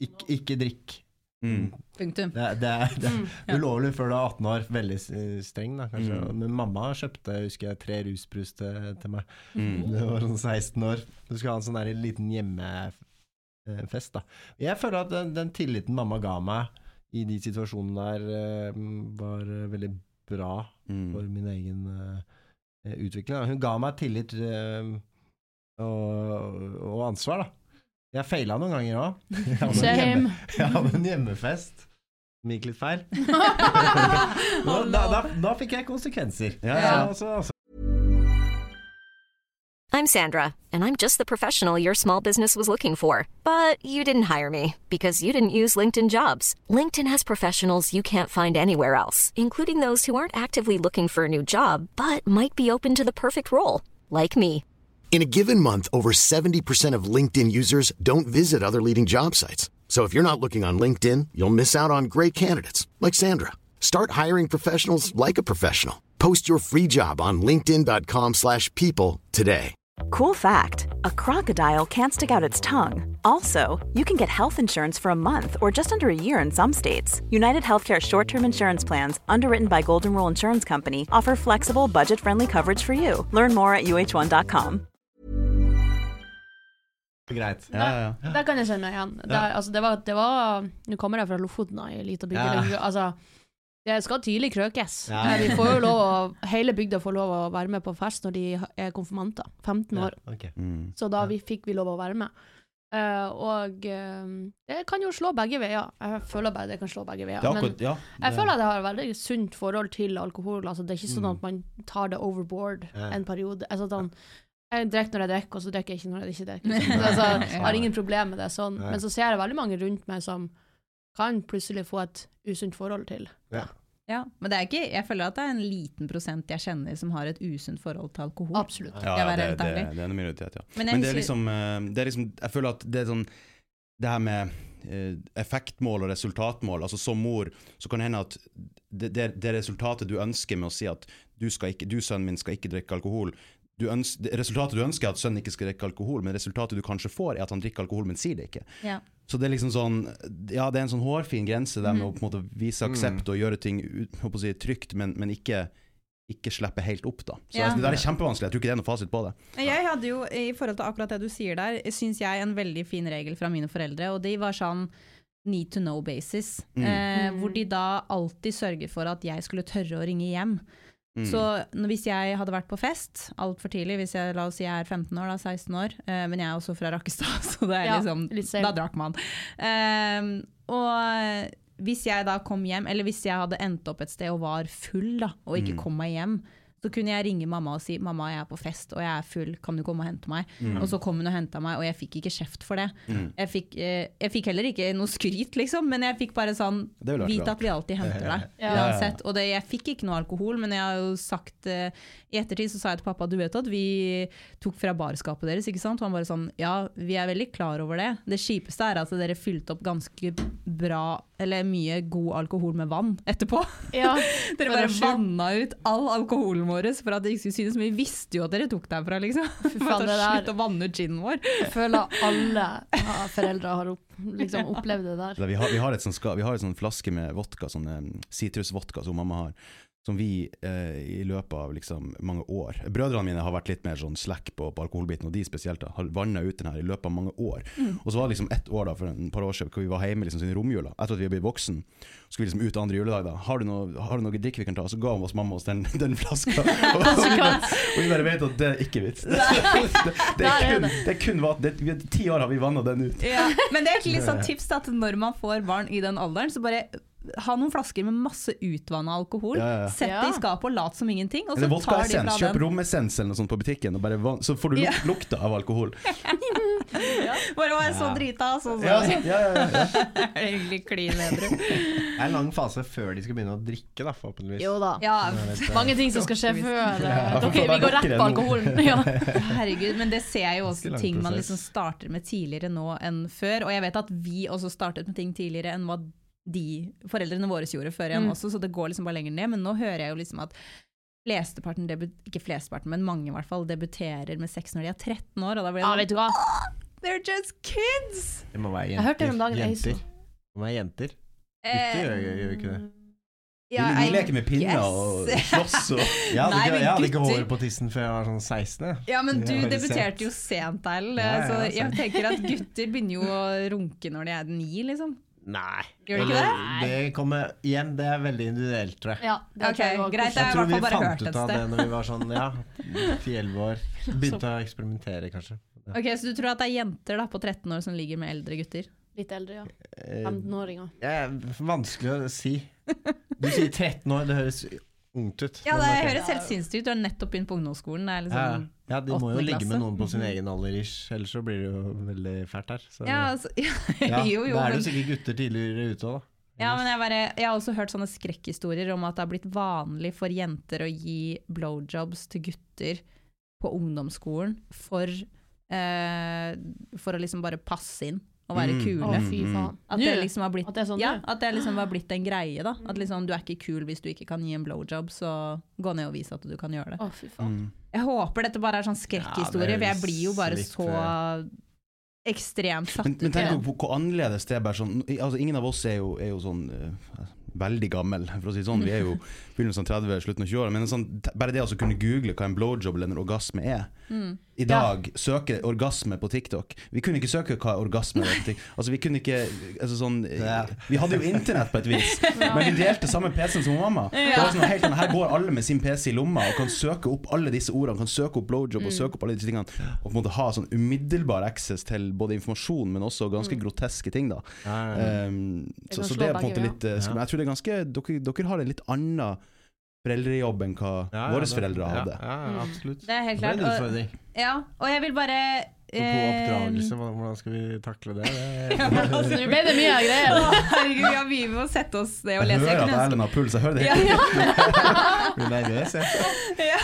Ikke, ikke drikk. Mm. Punktum. Det, det, det Mm. ja. ulovlig før du er 18 år. Veldig eh, streng, da, kanskje. Mm. Men mamma kjøpte husker jeg, tre rusbrus til, til meg. Mm. Det var sånn 16 år. Du skulle ha en sånn der liten hjemmefest. da. Jeg føler at den, den tilliten mamma ga meg i de situasjonene der, eh, var eh, veldig bra for Mm. min egen eh, utvikling. Da. Hun ga meg tillit eh, og, og ansvar, da. Jeg feila noen ganger òg. Jeg, hadde en hjemme- Same. jeg hadde en hjemmefest som gikk litt feil. da, da, da, da fikk jeg konsekvenser. Ja, ja. Så, så, altså, I'm Sandra, and I'm just the professional your small business was looking for. But you didn't hire me because you didn't use LinkedIn jobs. LinkedIn has professionals you can't find anywhere else, including those who aren't actively looking for a new job but might be open to the perfect role, like me. In a given month, over 70% of LinkedIn users don't visit other leading job sites. So if you're not looking on LinkedIn, you'll miss out on great candidates like Sandra. Start hiring professionals like a professional. Post your free job on linkedin.com/people today. Cool fact a crocodile can't stick out its tongue. Also, you can get health insurance for a month or just under a year in some states. United Healthcare short term insurance plans, underwritten by Golden Rule Insurance Company, offer flexible, budget friendly coverage for you. Learn more at uh1.com. greit. Ja, ja, ja. Der kan jeg kjenne meg igjen. Der, altså, det var, det var Nå kommer jeg fra Lofoten, ei i lita bygd. Ja. Altså, det skal tidlig krøkes. Ja. Vi får jo lov å, hele bygda får lov å være med på fest når de er konfirmanter. 15 år. Ja, ok. Mm. Så da vi, fikk vi lov å være med. Uh, og uh, det kan jo slå begge veier. Jeg føler bare det kan slå begge veier. Er Men akkurat, ja. jeg føler at jeg har et veldig sunt forhold til alkohol. Altså, det er ikke sånn at man tar det overboard en periode. Altså, sånn, jeg drikker når jeg drikker, og så drikker jeg ikke når jeg ikke drikker. liksom. altså, jeg har ingen problemer med det sånn. Nei. Men så ser jeg veldig mange rundt meg som kan plutselig få et usunt forhold til. Ja, men det er ikke, jeg føler at det er en liten prosent jeg kjenner som har et usunt forhold til alkohol. Absolutt. Ja, ja, det, det, det er en minoritet, ja. Men jeg Men det er liksom, eh, det er liksom Jeg føler at det er sånn Det her med eh, effektmål og resultatmål. Altså Som mor så kan det hende at det, det, det resultatet du ønsker med å si at du, skal ikke, du sønnen min skal ikke drikke alkohol du Resultatet du ønsker er at sønnen ikke skal drikke alkohol, men resultatet du kanskje får er at han drikker alkohol, men sier det ikke. Ja. Så det er liksom sånn Ja, det er en sånn hårfin grense der med å på en måte vise aksept og gjøre ting å si, trygt, men, men ikke, ikke slippe helt opp, da. Så Ja. det der er kjempevanskelig. Jeg tror ikke det er noe fasit på det. Jeg hadde jo, i forhold til akkurat det du sier der, syns jeg en veldig fin regel fra mine foreldre, og de var sånn need to know basis. Mm. Eh, hvor de da alltid sørger for at jeg skulle tørre å ringe hjem. Mm. Så når- hvis jeg hadde vært på fest altfor tidlig, hvis jeg, la oss si jeg er 15 år, da, 16 år, eh, men jeg er også fra Rakkestad, så det er Ja, liksom, da drakk man. Eh, og hvis jeg da kom hjem, eller hvis jeg hadde endt opp et sted og var full da, og ikke Mm. kom meg hjem, så kunne jeg ringe mamma og si mamma jeg er på fest og jeg er full, kan du komme og hente meg? Og så kom hun og henta meg, og jeg fikk ikke kjeft for det. Mm. Jeg, fikk, eh, jeg fikk heller ikke noe skryt, liksom, men jeg fikk bare sånn Vit at vi alltid henter deg, Ja. uansett. Og det, jeg fikk ikke noe alkohol, men jeg har jo sagt eh, I ettertid så sa jeg til pappa du vet at vi tok fra barskapet deres, ikke sant? Og han bare sånn ja, vi er veldig klar over det. Det kjipeste er at dere fylte opp ganske bra, eller mye god alkohol med vann etterpå. Ja, Dere bare vanna ut all alkoholen vår for at det ikke skulle synes, men vi visste jo at dere tok derfra, liksom. Faen, det der- Slutt å vanne ut ginen vår. Jeg føler alle ja, foreldre har opp, liksom, opplevd det der. Vi har, vi har et sånn vi har et sånn flaske med vodka, sånn eh, sitrusvodka som mamma har, som vi eh, i løpet av liksom mange år Brødrene mine har vært litt mer sånn slack på, på alkoholbiten, og de spesielt da, har vanna ut den her i løpet av mange år. Mm. Og så var det liksom ett år da, for en par år siden hvor vi var hjemme liksom siden romjula, etter at vi hadde blitt voksen. Skulle vi liksom ut andre juledag da. Har du noe, har du noe drikk vi kan ta? Så ga oss mamma oss den, den flaska. og, vi bare, og vi bare vet at det er ikke vits. Det, det, det, er kun, det. er kun vat- det, vi- Ti år har vi vanna den ut. Ja, men det er et litt sånn tips da, at når man får barn i den alderen, så bare ha noen flasker med masse utvanna alkohol. Ja, ja, ja. Sett det i skapet og lat som ingenting. Og så Eller tar de fra Kjøp romessens eller noe sånt på butikken, og bare van så får du luk lukta av alkohol. Bare var jeg så drita, så, så Ja, ja, ja, ja. det egentlig klin edru. Det er en lang fase før de skal begynne å drikke, da, forhåpentligvis. Jo da. Mange ting som skal skje før. eh, Ok, vi går rett på alkoholen. Ja. herregud, men det ser jeg jo også ting man liksom starter med tidligere nå enn før. Og jeg vet at vi også startet med ting tidligere enn hva de foreldrene våre gjorde før igjen Mm. også, så det går liksom bare lenger ned. Men nå hører jeg jo liksom at flesteparten, ikke flesteparten, men mange i hvert fall, debuterer med sex når de er 13 år, og da blir det ah, vet du hva? sånn They're just kids! Det må være Jeg jenter. Jeg det om dagen, jenter. Det må være jenter. Eh, Gutter gjør, jo ikke det. ja, vi, leker med pinner og guess. slåss og Jeg hadde, Nei, ikke, jeg hadde ikke hår på tissen før jeg var sånn 16. Ja, men du er debuterte sent. jo sent, Erlend. Ja, ja, så jeg tenker at gutter begynner jo å runke når de er ni, liksom. Nei. Gjør de ikke det? det kommer igjen, det er veldig individuelt, tror jeg. Ja, det Ok, tror jeg greit. Jeg Jeg tror vi bare fant hørt ut av det når vi var sånn ja, 10-11 år. Begynte å eksperimentere, kanskje. Ok, Så du tror at det er jenter da på 13 år som ligger med eldre gutter? Litt eldre, ja. Eh, 15-åringer. Det er vanskelig å si. Du sier 13 år, det høres ungt ut. Ja, det høres helt sinnssykt ut. Du har nettopp begynt på ungdomsskolen. Det er ja, liksom, ja, de må jo ligge klasse. med noen på sin egen alder, ish, ellers så blir det jo veldig fælt her. Så, ja, altså, ja, jo, jo, da er det jo sikkert gutter tidligere ute òg, da. ja, men jeg, bare, jeg har også hørt sånne skrekkhistorier om at det har blitt vanlig for jenter å gi blowjobs til gutter på ungdomsskolen for, eh, for å liksom bare passe inn og være Mm. Å, kule. fy Mm, faen. At det liksom har blitt sånn Ja, at det liksom har blitt en greie, da. At liksom du er ikke kul hvis du ikke kan gi en blowjob, så gå ned og vis at du kan gjøre det. Å, fy faen. Mm. Jeg håper dette bare er sånn skrekkhistorie, Ja, for jeg blir jo bare så ekstremt satt Men, men tenk på hvor, hvor annerledes det er. Bare sånn, altså, ingen av oss er jo, er jo sånn uh, veldig gammel, for å si det sånn. Vi er jo begynnelsen av 30, slutten av 20 år. Men sånn, bare det å altså, kunne google hva en blowjob eller en orgasme er Mm. I dag søke orgasme på TikTok. Vi kunne ikke søke hva orgasme var. på TikTok. Altså, vi kunne ikke altså, sånn, Ja. Vi hadde jo internett på et vis, men vi delte samme PC-en som mamma. Det var sånn, helt, sånn, her går alle med sin PC i lomma og kan søke opp alle disse ordene. Kan søke opp blowjob og søke opp alle disse tingene. Og på en måte ha sånn umiddelbar access til både informasjon, men også ganske groteske ting. da Ja, ja, ja. Um, så, så det er på en måte litt uh. Jeg tror det er ganske dere, dere har en litt annen foreldrejobb enn hva Ja, ja, våre foreldre hadde. Ja, ja, absolutt. Det er helt klart. Og, ja, og jeg vil bare På oppdragelse, hvordan skal vi takle det? det Altså, Nå ble det mye greier. Herregud, vi har mye med å sette oss ned og Jeg hører at Erlend har puls. Jeg hører det Ja, ja. blir nervøs, jeg. ja.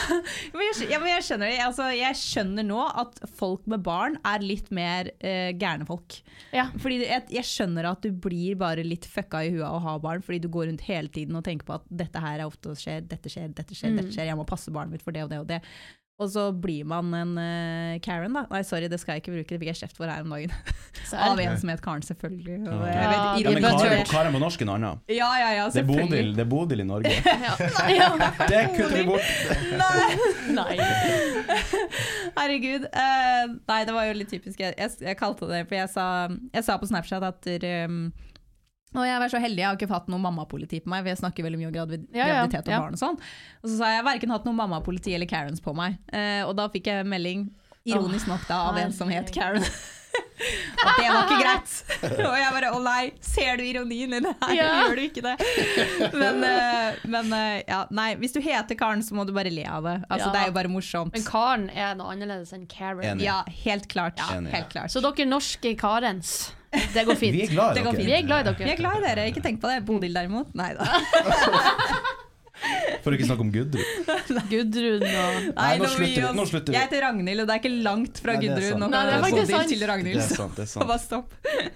Men jeg, ja, men jeg skjønner det. Altså, jeg skjønner nå at folk med barn er litt mer uh, gærne folk. Ja. Fordi jeg, jeg skjønner at du blir bare litt fucka i huet av å ha barn, fordi du går rundt hele tiden og tenker på at dette her er ofte skjer, dette skjer, dette skjer, Mm. dette skjer, jeg må passe barnet mitt for det og det og det. Og så blir man en uh, Karen, da. Nei, sorry, det skal jeg ikke bruke, det fikk jeg kjeft for her om dagen. Av en som het Karen, selvfølgelig. Og jeg Ja, vet, ja, men Karen, Karen på norsk er noe annet. ja, ja, ja, Det er Bodil, det er Bodil i Norge. Ja. Det kutter vi bort. Nei. Herregud. Uh, nei, det var jo litt typisk. Jeg, jeg, jeg kalte det For jeg sa, jeg sa på Snapchat at um, og jeg var så heldig, jeg har ikke hatt noe mammapoliti på meg, for jeg snakker veldig mye om gravid Ja, ja, graviditet og ja. barn og sånn. Og så sa jeg verken hatt noe mammapoliti eller Karens på meg. Eh, og da fikk jeg melding, ironisk nok da, av en som het Karen. At det var ikke greit. Og jeg bare å nei, ser du ironien i det her? Ja. Gjør du ikke det? Men, eh, men eh, ja, nei, hvis du heter Karen, så må du bare le av det. Altså, Ja. Det er jo bare morsomt. Men Karen er noe annerledes enn Karen. Enig. Ja, helt klart. Enig. helt klart. Så dere norske Karens, det går fint. Vi er glad i dere. Vi er glad i Vi dere. er glad i dere, ikke tenk på det. Bodil derimot, nei da. For ikke snakke om Gudrun. Gudrun og Nei, nå slutter vi. Nå slutter vi. Jeg heter Ragnhild, og det er ikke langt fra Nei, det er Gudrun sant. Nei, det er faktisk Bodil sant. til Det Ragnhild. er sant. det er Så bare stopp.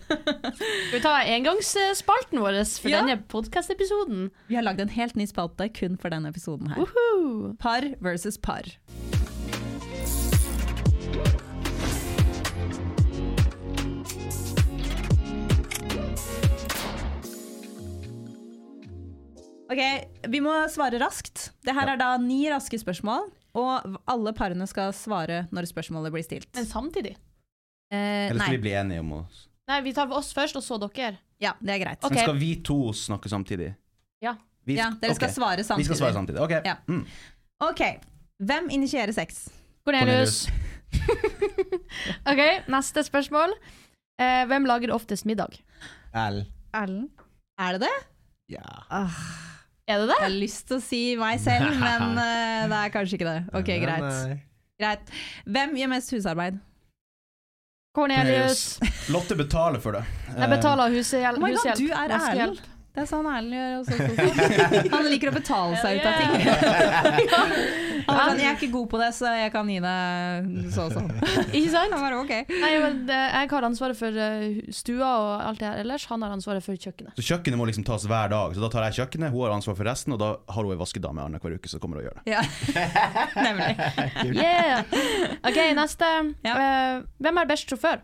Skal vi ta engangsspalten vår for Ja. denne podkastepisoden? Vi har lagd en helt ny spalte kun for denne episoden her. Woohoo! Par versus par. Ok, vi må svare raskt. Det her er da ni raske spørsmål, og alle parene skal svare når spørsmålet blir stilt. Men samtidig. Eh, Eller skal nei, vi bli enige om oss? Nei, vi tar oss først, og så dere. ja, det er greit. Men skal vi to snakke samtidig? Ja. Vi, Ja, dere skal ok. svare samtidig. Vi skal svare samtidig. Ok. Ja. Mm. Ok, hvem initierer sex? Cornelius. OK, neste spørsmål. Eh, hvem lager oftest middag? Erlend. Erlend? Er det det? Ja. Er det det? Jeg har lyst til å si meg selv, men uh, det er kanskje ikke det. Ok, Nei, greit. nei. greit. Hvem gjør mest husarbeid? Cornelius. Lotte betaler for det. Jeg betaler hushjelp. Oh my god, du er vaskehjelp. Det er sånn Erlend gjør også. Han liker å betale seg ut av ting. Han er sånn, jeg er ikke god på det, så jeg kan gi deg så og sånn. Ikke sant? Han bare, ok. Nei, men jeg har ansvaret for eh, stua og alt det her ellers. Han har ansvaret for kjøkkenet. Så kjøkkenet må liksom tas hver dag. Så da tar jeg kjøkkenet, hun har ansvar for resten, og da har hun ei vaskedame annenhver uke som kommer og gjør det. Ja, nemlig. Yeah! OK, neste. Ja. Eh, hvem er best sjåfør?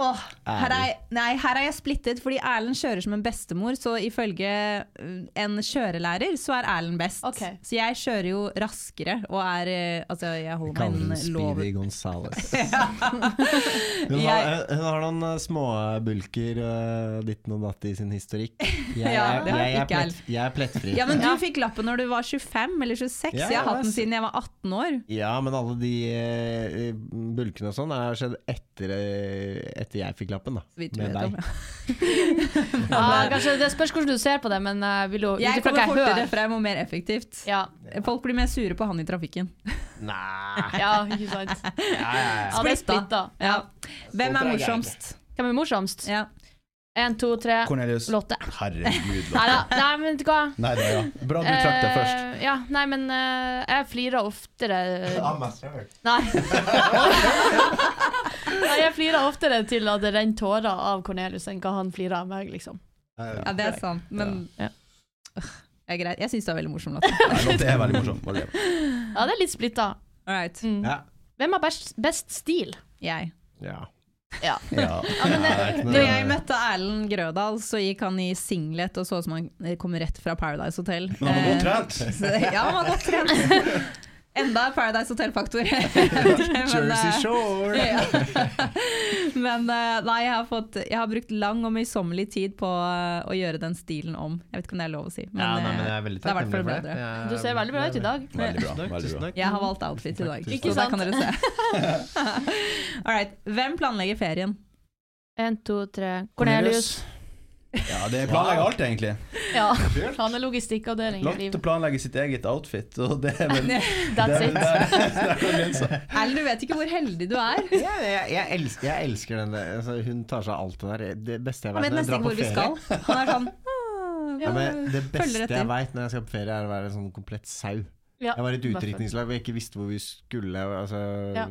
Åh, her, er, nei, her er jeg splittet, fordi Erlend kjører som en bestemor, så ifølge uh, en kjørelærer så er Erlend best. Okay. Så jeg kjører jo raskere, og er uh, Altså, jeg holder meg innen lov. Speedy Gonzales. Hun har, hun har noen små småbulker uh, ditten og datt i sin historikk. Jeg, Ja, det jeg, er, plett, jeg er plettfri. Ja, men du Ja. fikk lappen når du var 25 eller 26. Ja, jeg har hatt den siden jeg var 18 år. Ja, men alle de uh, bulkene og sånn har skjedd etter, eh, etter jeg fikk lappen, da. Med deg. om. Ja, kanskje Det spørs hvordan du ser på det, men jeg vil du, Jeg kommer jeg fortere hører frem og mer effektivt. ja. Folk blir mer sure på han i trafikken. Nei ja, ikke sant. ja, ja, ja. Ja, det er splitta. Ja. Hvem er morsomst? Hvem er morsomst? Ja. Én, to, tre. Cornelius. Lotte. Herregud. Lotte. Nei, men vet du hva? Nei da, ja. Bra du trakk deg først. Uh, ja, nei, men uh, jeg flirer oftere Ja, jeg. Nei. Nei, jeg flirer oftere til at det renner tårer av Cornelius enn hva han flirer av meg, liksom. ja, det er sant, men Ja. Øh, det er greit. Jeg syns det er veldig morsom, Lotte. Nei, Lotte er veldig morsom. Ja, det er litt splitta. Right. Mm. Ja. Hvem har best, best stil? Jeg. ja. Ja. Ja. men det- det Når jeg møtte Erlend Grødal, så gikk han i singlet og så ut som han kom rett fra Paradise Hotel. Men han var godt Eh, trent. så- Ja, han var godt trent. Enda Paradise Hotel-faktor. Jersey eh, Shore! Ja. Men eh, nei, jeg har, fått, jeg har brukt lang og møysommelig tid på eh, å gjøre den stilen om. Jeg vet ikke om det er lov å si. Men, ja, nei, men jeg er veldig takknemlig for det bedre. Du ser veldig bra ut i dag. Veldig bra. Veldig bra. jeg har valgt outfit i dag, så da kan dere se. All right. Hvem planlegger ferien? Én, to, tre. Cornelius. Ja, det planlegger alt, egentlig. Ja, han er logistikkavdeling Lotte å planlegge sitt eget outfit, og det er vel That's det, it. er. Erlend, du vet ikke hvor heldig du er. Ja, jeg, jeg, elsker, jeg elsker den der altså, Hun tar seg av alt det der. Det beste jeg vet vet når jeg nesten drar på vi ferie skal. Han er sånn «Ah, ja, men Det beste jeg veit når jeg skal på ferie, er å være en sånn komplett sau. Ja, Jeg var i et utdrikningslag hvor jeg ikke visste hvor vi skulle. Altså, Ja,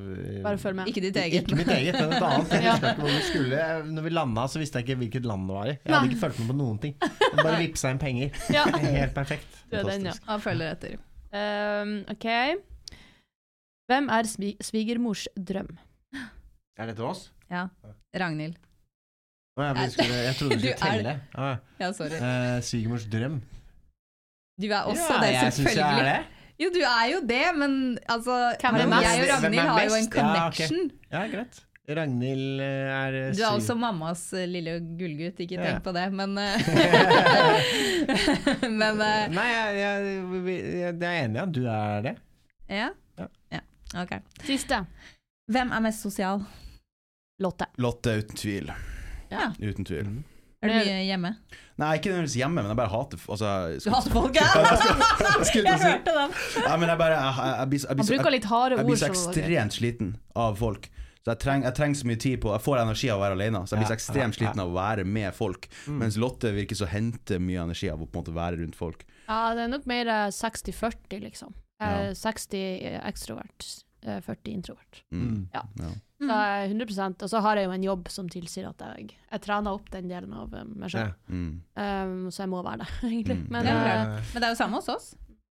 Bare følg med. Ikke ditt eget. Ikke mitt eget, men et annet. Jeg visste ikke hvor vi skulle. Når vi landa, så visste jeg ikke hvilket land det var i. Jeg hadde ikke fulgt med på noen ting. Jeg bare vippsa inn penger. Ja. Helt perfekt. Du er den, ja. Han følger etter. Um, OK. Hvem er svi svigermors drøm? Er det til oss? Ja. Ragnhild. Å, jeg, skulle, jeg trodde du skulle telle. Ah, Ja, sorry. Uh, Svigermors drøm. Du er også ja, det, jeg synes jeg er det. Jo, du er jo det, men altså Hvem er jeg og Ragnhild har jo en connection. Ja, okay. Ja, greit. Ragnhild eh, er syv. Du er også mammas eh, lille gullgutt, ikke Ja. tenk på det, men eh, Men eh, Nei, jeg, jeg, jeg, jeg er enig i at du er det. ja. Ja. ja. Ok. Siste. Hvem er mest sosial? Lotte. Lotte, uten tvil. Ja. Uten tvil. Er du mye hjemme? Nei, ikke nødvendigvis hjemme, men jeg bare hater altså, Du hater folk, ja! Jeg hørte den. Nei, men jeg bare Jeg, blir så- jeg, Han bruker litt harde jeg blir så så det var greit. ekstremt sliten av folk. Så jeg trenger, jeg trenger så mye tid på Jeg får energi av å være alene, så jeg blir så ekstremt sliten av å være med folk. Mm. Mens Lotte virker så hente mye energi av å på en måte være rundt folk. Ja, det er nok mer eh, 60-40, liksom. Eh, Ja. 60 ekstrovert, eh, 40 introvert. Mm. Ja. Ja. Så jeg er 100% Og så har jeg jo en jobb som tilsier at jeg, jeg trener opp den delen av meg meg Ja. selv. Mm. Um, så jeg må være det, egentlig. Mm. Men Ja, eh. Men det er jo samme hos oss.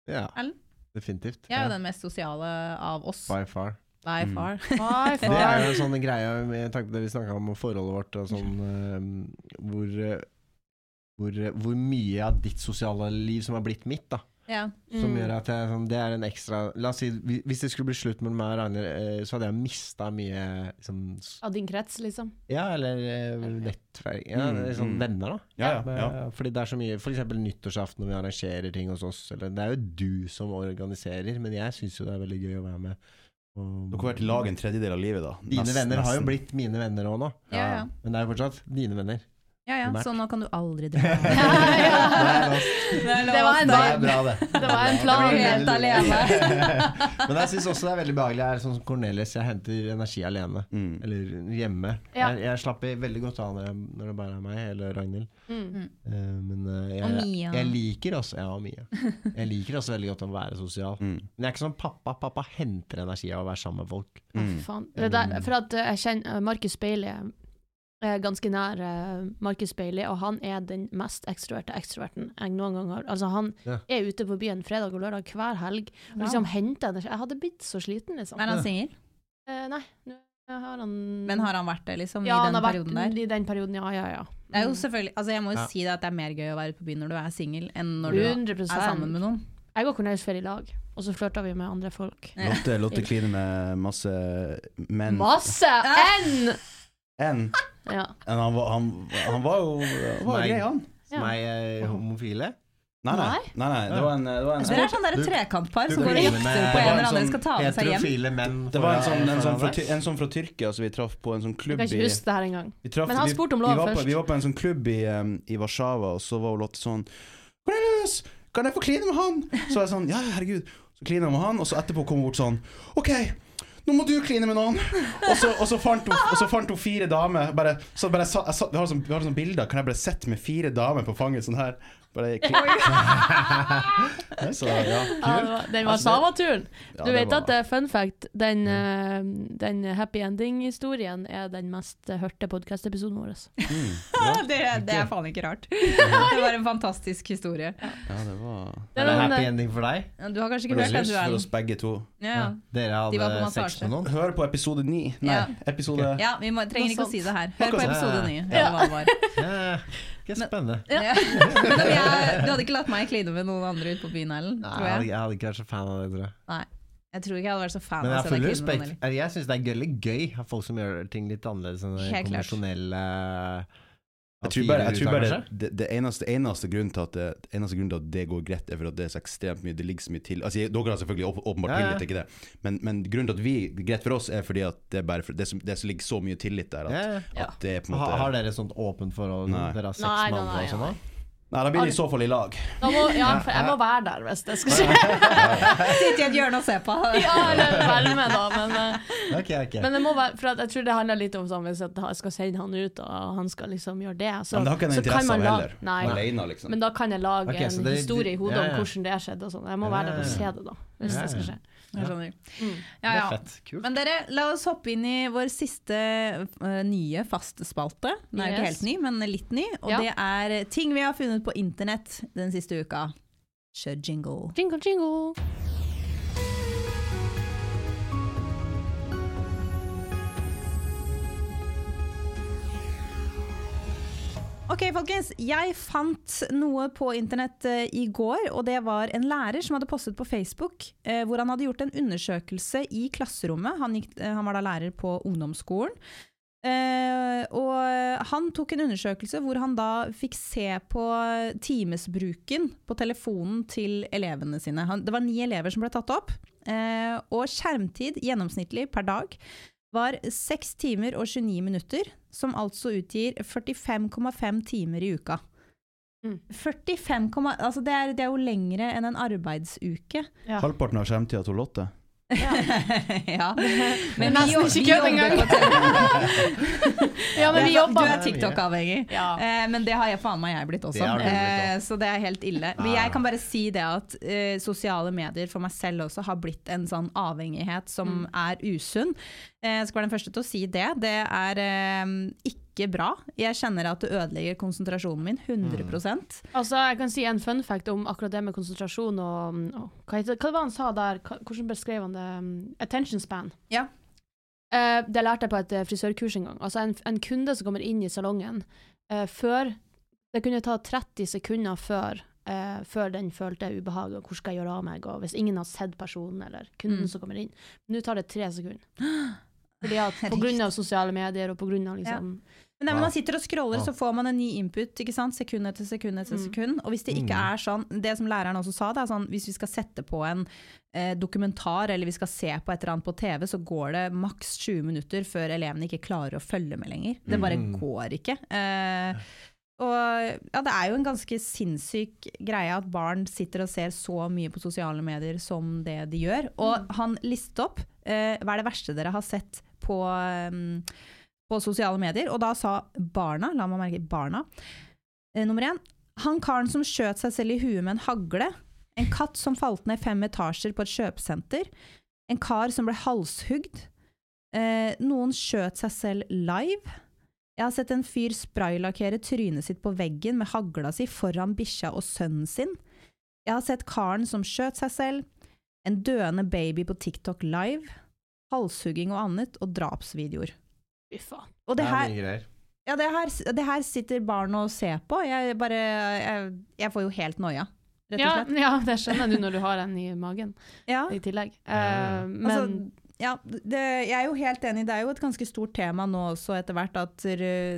ja, Ellen? definitivt. Jeg er jo Ja. den mest sosiale av oss. By far. By Mm. far. Det er jo en sånn greie med tanke på det vi snakka om forholdet vårt, og sånn uh, hvor, uh, hvor, eh, hvor mye av ditt sosiale liv som har blitt mitt, da. Ja. Som Mm. gjør at jeg, sånn, det er en ekstra La oss si, hvis det skulle bli slutt mellom meg og Ragnhild, eh, så hadde jeg mista mye liksom, Av din krets, liksom. Ja, eller eh, nettverk Ja, Mm, sånn mm. venner, da. Ja, ja, ja. Eh, Fordi det er så mye eksempel nyttårsaften når vi arrangerer ting hos oss. Eller, det er jo du som organiserer, men jeg syns jo det er veldig gøy å være med. Dere har vært i lag en tredjedel av livet, da. Dine Nest- venner har jo blitt mine venner òg nå, Ja, ja. men det er jo fortsatt dine venner. Ja, ja. Så nå kan du aldri dra. Ja, Det var en Det er bra, det. Det var en plan. Helt alene. Men jeg syns også det er veldig behagelig. Jeg er sånn som Cornelis, jeg henter energi alene. Mm. Eller hjemme. Ja. Jeg, jeg slapper veldig godt av når, jeg, når det bare er meg eller Ragnhild. Mm. Eh, men jeg, Og jeg, Mia. jeg liker også Ja, og Mia. Jeg liker også veldig godt å være sosial. Mm. Men jeg er ikke sånn pappa. Pappa henter energi av å være sammen med folk. Mm. faen. Det der, for at eh, jeg kjenner Markus Bailey ganske nær uh, Markus Bailey, og han er den mest ekstroverte ekstroverten jeg noen gang har Altså, han Ja. er ute på byen fredag og lørdag hver helg og liksom henter energi. Jeg hadde blitt så sliten, liksom. Er han singel? Eh, nei, har han Men har han vært det, liksom, ja, i den perioden der? I den perioden, ja, ja, ja. Det er jo Mm. selvfølgelig, altså jeg må jo Ja. si det at det er mer gøy å være ute på byen når du er singel, enn når du 100 er sammen med noen. Jeg og Cornelius fer i lag, og så flørter vi med andre folk. Lotte, Lotte kliner med masse menn. Masse! Enn! Ja. En, han, var, han, han var jo han var grei, han. Som ei eh, homofile. Nei, nei. Nei? nei, nei det var en, det var en Dere er sånn der trekantpar som går og jakter på en eller en annen sånn skal ta med seg hjem. Menn. Det var en sånn, en, sånn fra, en sånn fra Tyrkia som vi traff på en sånn Jeg klubb kan ikke i huske det her engang. vi Men han spurte om lov var på, først. Vi var på en sånn klubb i, um, i Warszawa, og så var Lotte sånn Cornelius, kan jeg få kline med han? Så var jeg sånn, ja herregud. Så klina jeg med han, og så etterpå kom hun bort sånn OK, nå må du kline med noen. Og så, og så, fant, hun, og så fant hun fire damer. Bare, så bare, jeg, jeg jeg, har sånn, sånn bilder. Kan jeg bare sitte med fire damer på fanget sånn her? Bare kli- Så ja, Ja, det var, den var Altså, Samaturen. Du ja, vet var- at det er fun fact, den, eh, den happy ending-historien er den mest hørte podkast-episoden vår. mm, ja, det, det er faen ikke rart. Det var en fantastisk historie. ja, det var Det Er det en happy eh, ending for deg? Du har kanskje ikke hørt den, for oss begge to. Ja. Dere hadde sex med noen? Hør på episode ni. Nei, Ja. episode ja, vi må, trenger ikke å si det her. Hør på episode ni. Ja. hva det er ikke spennende. Ja. Men jeg, du hadde ikke latt meg kline med noen andre ute på byen, Ellen? Nei, Tror jeg jeg. hadde ikke vært så fan av det, tror jeg. Nei. jeg tror ikke jeg hadde vært så fan Men av jeg å se full deg kline. Jeg syns det er gøy, gøy av folk som gjør ting litt annerledes enn det konvensjonelle klart. Jeg tror bare, jeg tror bare det, det eneste, eneste, grunnen til at det, eneste grunnen til at det går greit, er for at det er så ekstremt mye Det ligger så mye til Altså, jeg- Dere har selvfølgelig åp- åpenbart Ja, ja. tillit til ikke det, men, men grunnen til at vi greit for oss, er fordi at det, er bare for, det, som, det som ligger så mye tillit der at, Ja, at det er på en Ha, har dere sånt åpent forhold? å Dere har seks mann og sånn? Nei, da blir det i så fall i lag. Da må, ja, for jeg må være der hvis det skal skje. Sitte i et hjørne og se på. Ja, eller være med, da. Men, okay, Ok, ok. men det må være, for at jeg tror det handler litt om sånn, hvis jeg skal sende han ut, og han skal liksom gjøre det, så, men det har ikke så en interesse man av heller. Nei. Alene, liksom. Men da kan jeg lage okay, en det- historie i hodet ja, ja. om hvordan det skjedde. og sånn. Jeg må være der og se det, da. Hvis Ja, det skal skje. Jeg skjønner. Mm. Ja, Det er fett. Kult. Men dere, la oss hoppe inn i vår siste uh, nye faste spalte. Den er yes. ikke helt ny, men litt ny. Og Ja. det er ting vi har funnet på internett den siste uka. Kjør jingle. Jingle, jingle. Ok, folkens. Jeg fant noe på internett uh, i går, og det var en lærer som hadde postet på Facebook uh, hvor han hadde gjort en undersøkelse i klasserommet. Han, gikk, uh, han var da lærer på ungdomsskolen. Og han tok en undersøkelse hvor han da fikk se på timesbruken på telefonen til elevene sine. Han, det var ni elever som ble tatt opp, og skjermtid gjennomsnittlig per dag var 6 timer og 29 minutter, som altså utgir 45,5 timer i uka. Mm. 45, altså det, er, det er jo lengre enn en arbeidsuke. Ja. Halvparten av skjermtida til Lotte. Ja. Men vi nesten ikke vi kødd jobber engang. Ja, men vi Du er TikTok-avhengig. Ja. Eh, men det har jeg faen meg jeg blitt også. Det du blitt eh, så det er helt ille. Men jeg kan bare si det at eh, sosiale medier for meg selv også har blitt en sånn avhengighet som Mm. er usunn. Eh, jeg skal være den første til å si det. Det er eh, ikke bra. Jeg kjenner at det ødelegger konsentrasjonen min 100% Altså, jeg kan si en fun fact om akkurat det med konsentrasjon og, og hva, heter, hva var han sa der? Hvordan beskrev han det? Um, Attention span. Ja. Uh, det lærte jeg på et eh, frisørkurs en gang. Altså en, en kunde som kommer inn i salongen uh, før Det kunne ta 30 sekunder før uh, før den følte ubehag, og hvor skal jeg gjøre av meg, og hvis ingen har sett personen eller kunden Mm. som kommer inn. Nå tar det tre sekunder. Fordi at på grunn av sosiale medier og på grunn av liksom Men når man sitter og scroller, så får man en ny input, ikke sant? sekund etter sekund etter Mm. sekund. Og hvis det ikke Mm. er sånn, det som læreren også sa, det er sånn, hvis vi skal sette på en eh, dokumentar eller vi skal se på et eller annet på TV, så går det maks 20 minutter før elevene ikke klarer å følge med lenger. Det bare Mm. går ikke. Eh, og ja, det er jo en ganske sinnssyk greie at barn sitter og ser så mye på sosiale medier som det de gjør. Og han listet opp eh, hva er det verste dere har sett på, um, på sosiale medier, og da sa barna, la meg merke barna, eh, nummer én, han karen som skjøt seg selv i huet med en hagle, en katt som falt ned fem etasjer på et kjøpesenter, en kar som ble halshugd, eh, noen skjøt seg selv live, jeg har sett en fyr spraylakkere trynet sitt på veggen med hagla si foran bikkja og sønnen sin. Jeg har sett karen som skjøt seg selv, en døende baby på TikTok live, halshugging og annet, og drapsvideoer. Fy faen. Og det Det er mye greier. ja, det her, det her sitter barn og ser på. Jeg bare Jeg, jeg får jo helt noia, rett og Ja, slett. ja, det skjønner du når du har en i magen Ja, i tillegg. Uh, Eh, men altså, ja det, jeg er jo helt enig. Det er jo et ganske stort tema nå også etter hvert at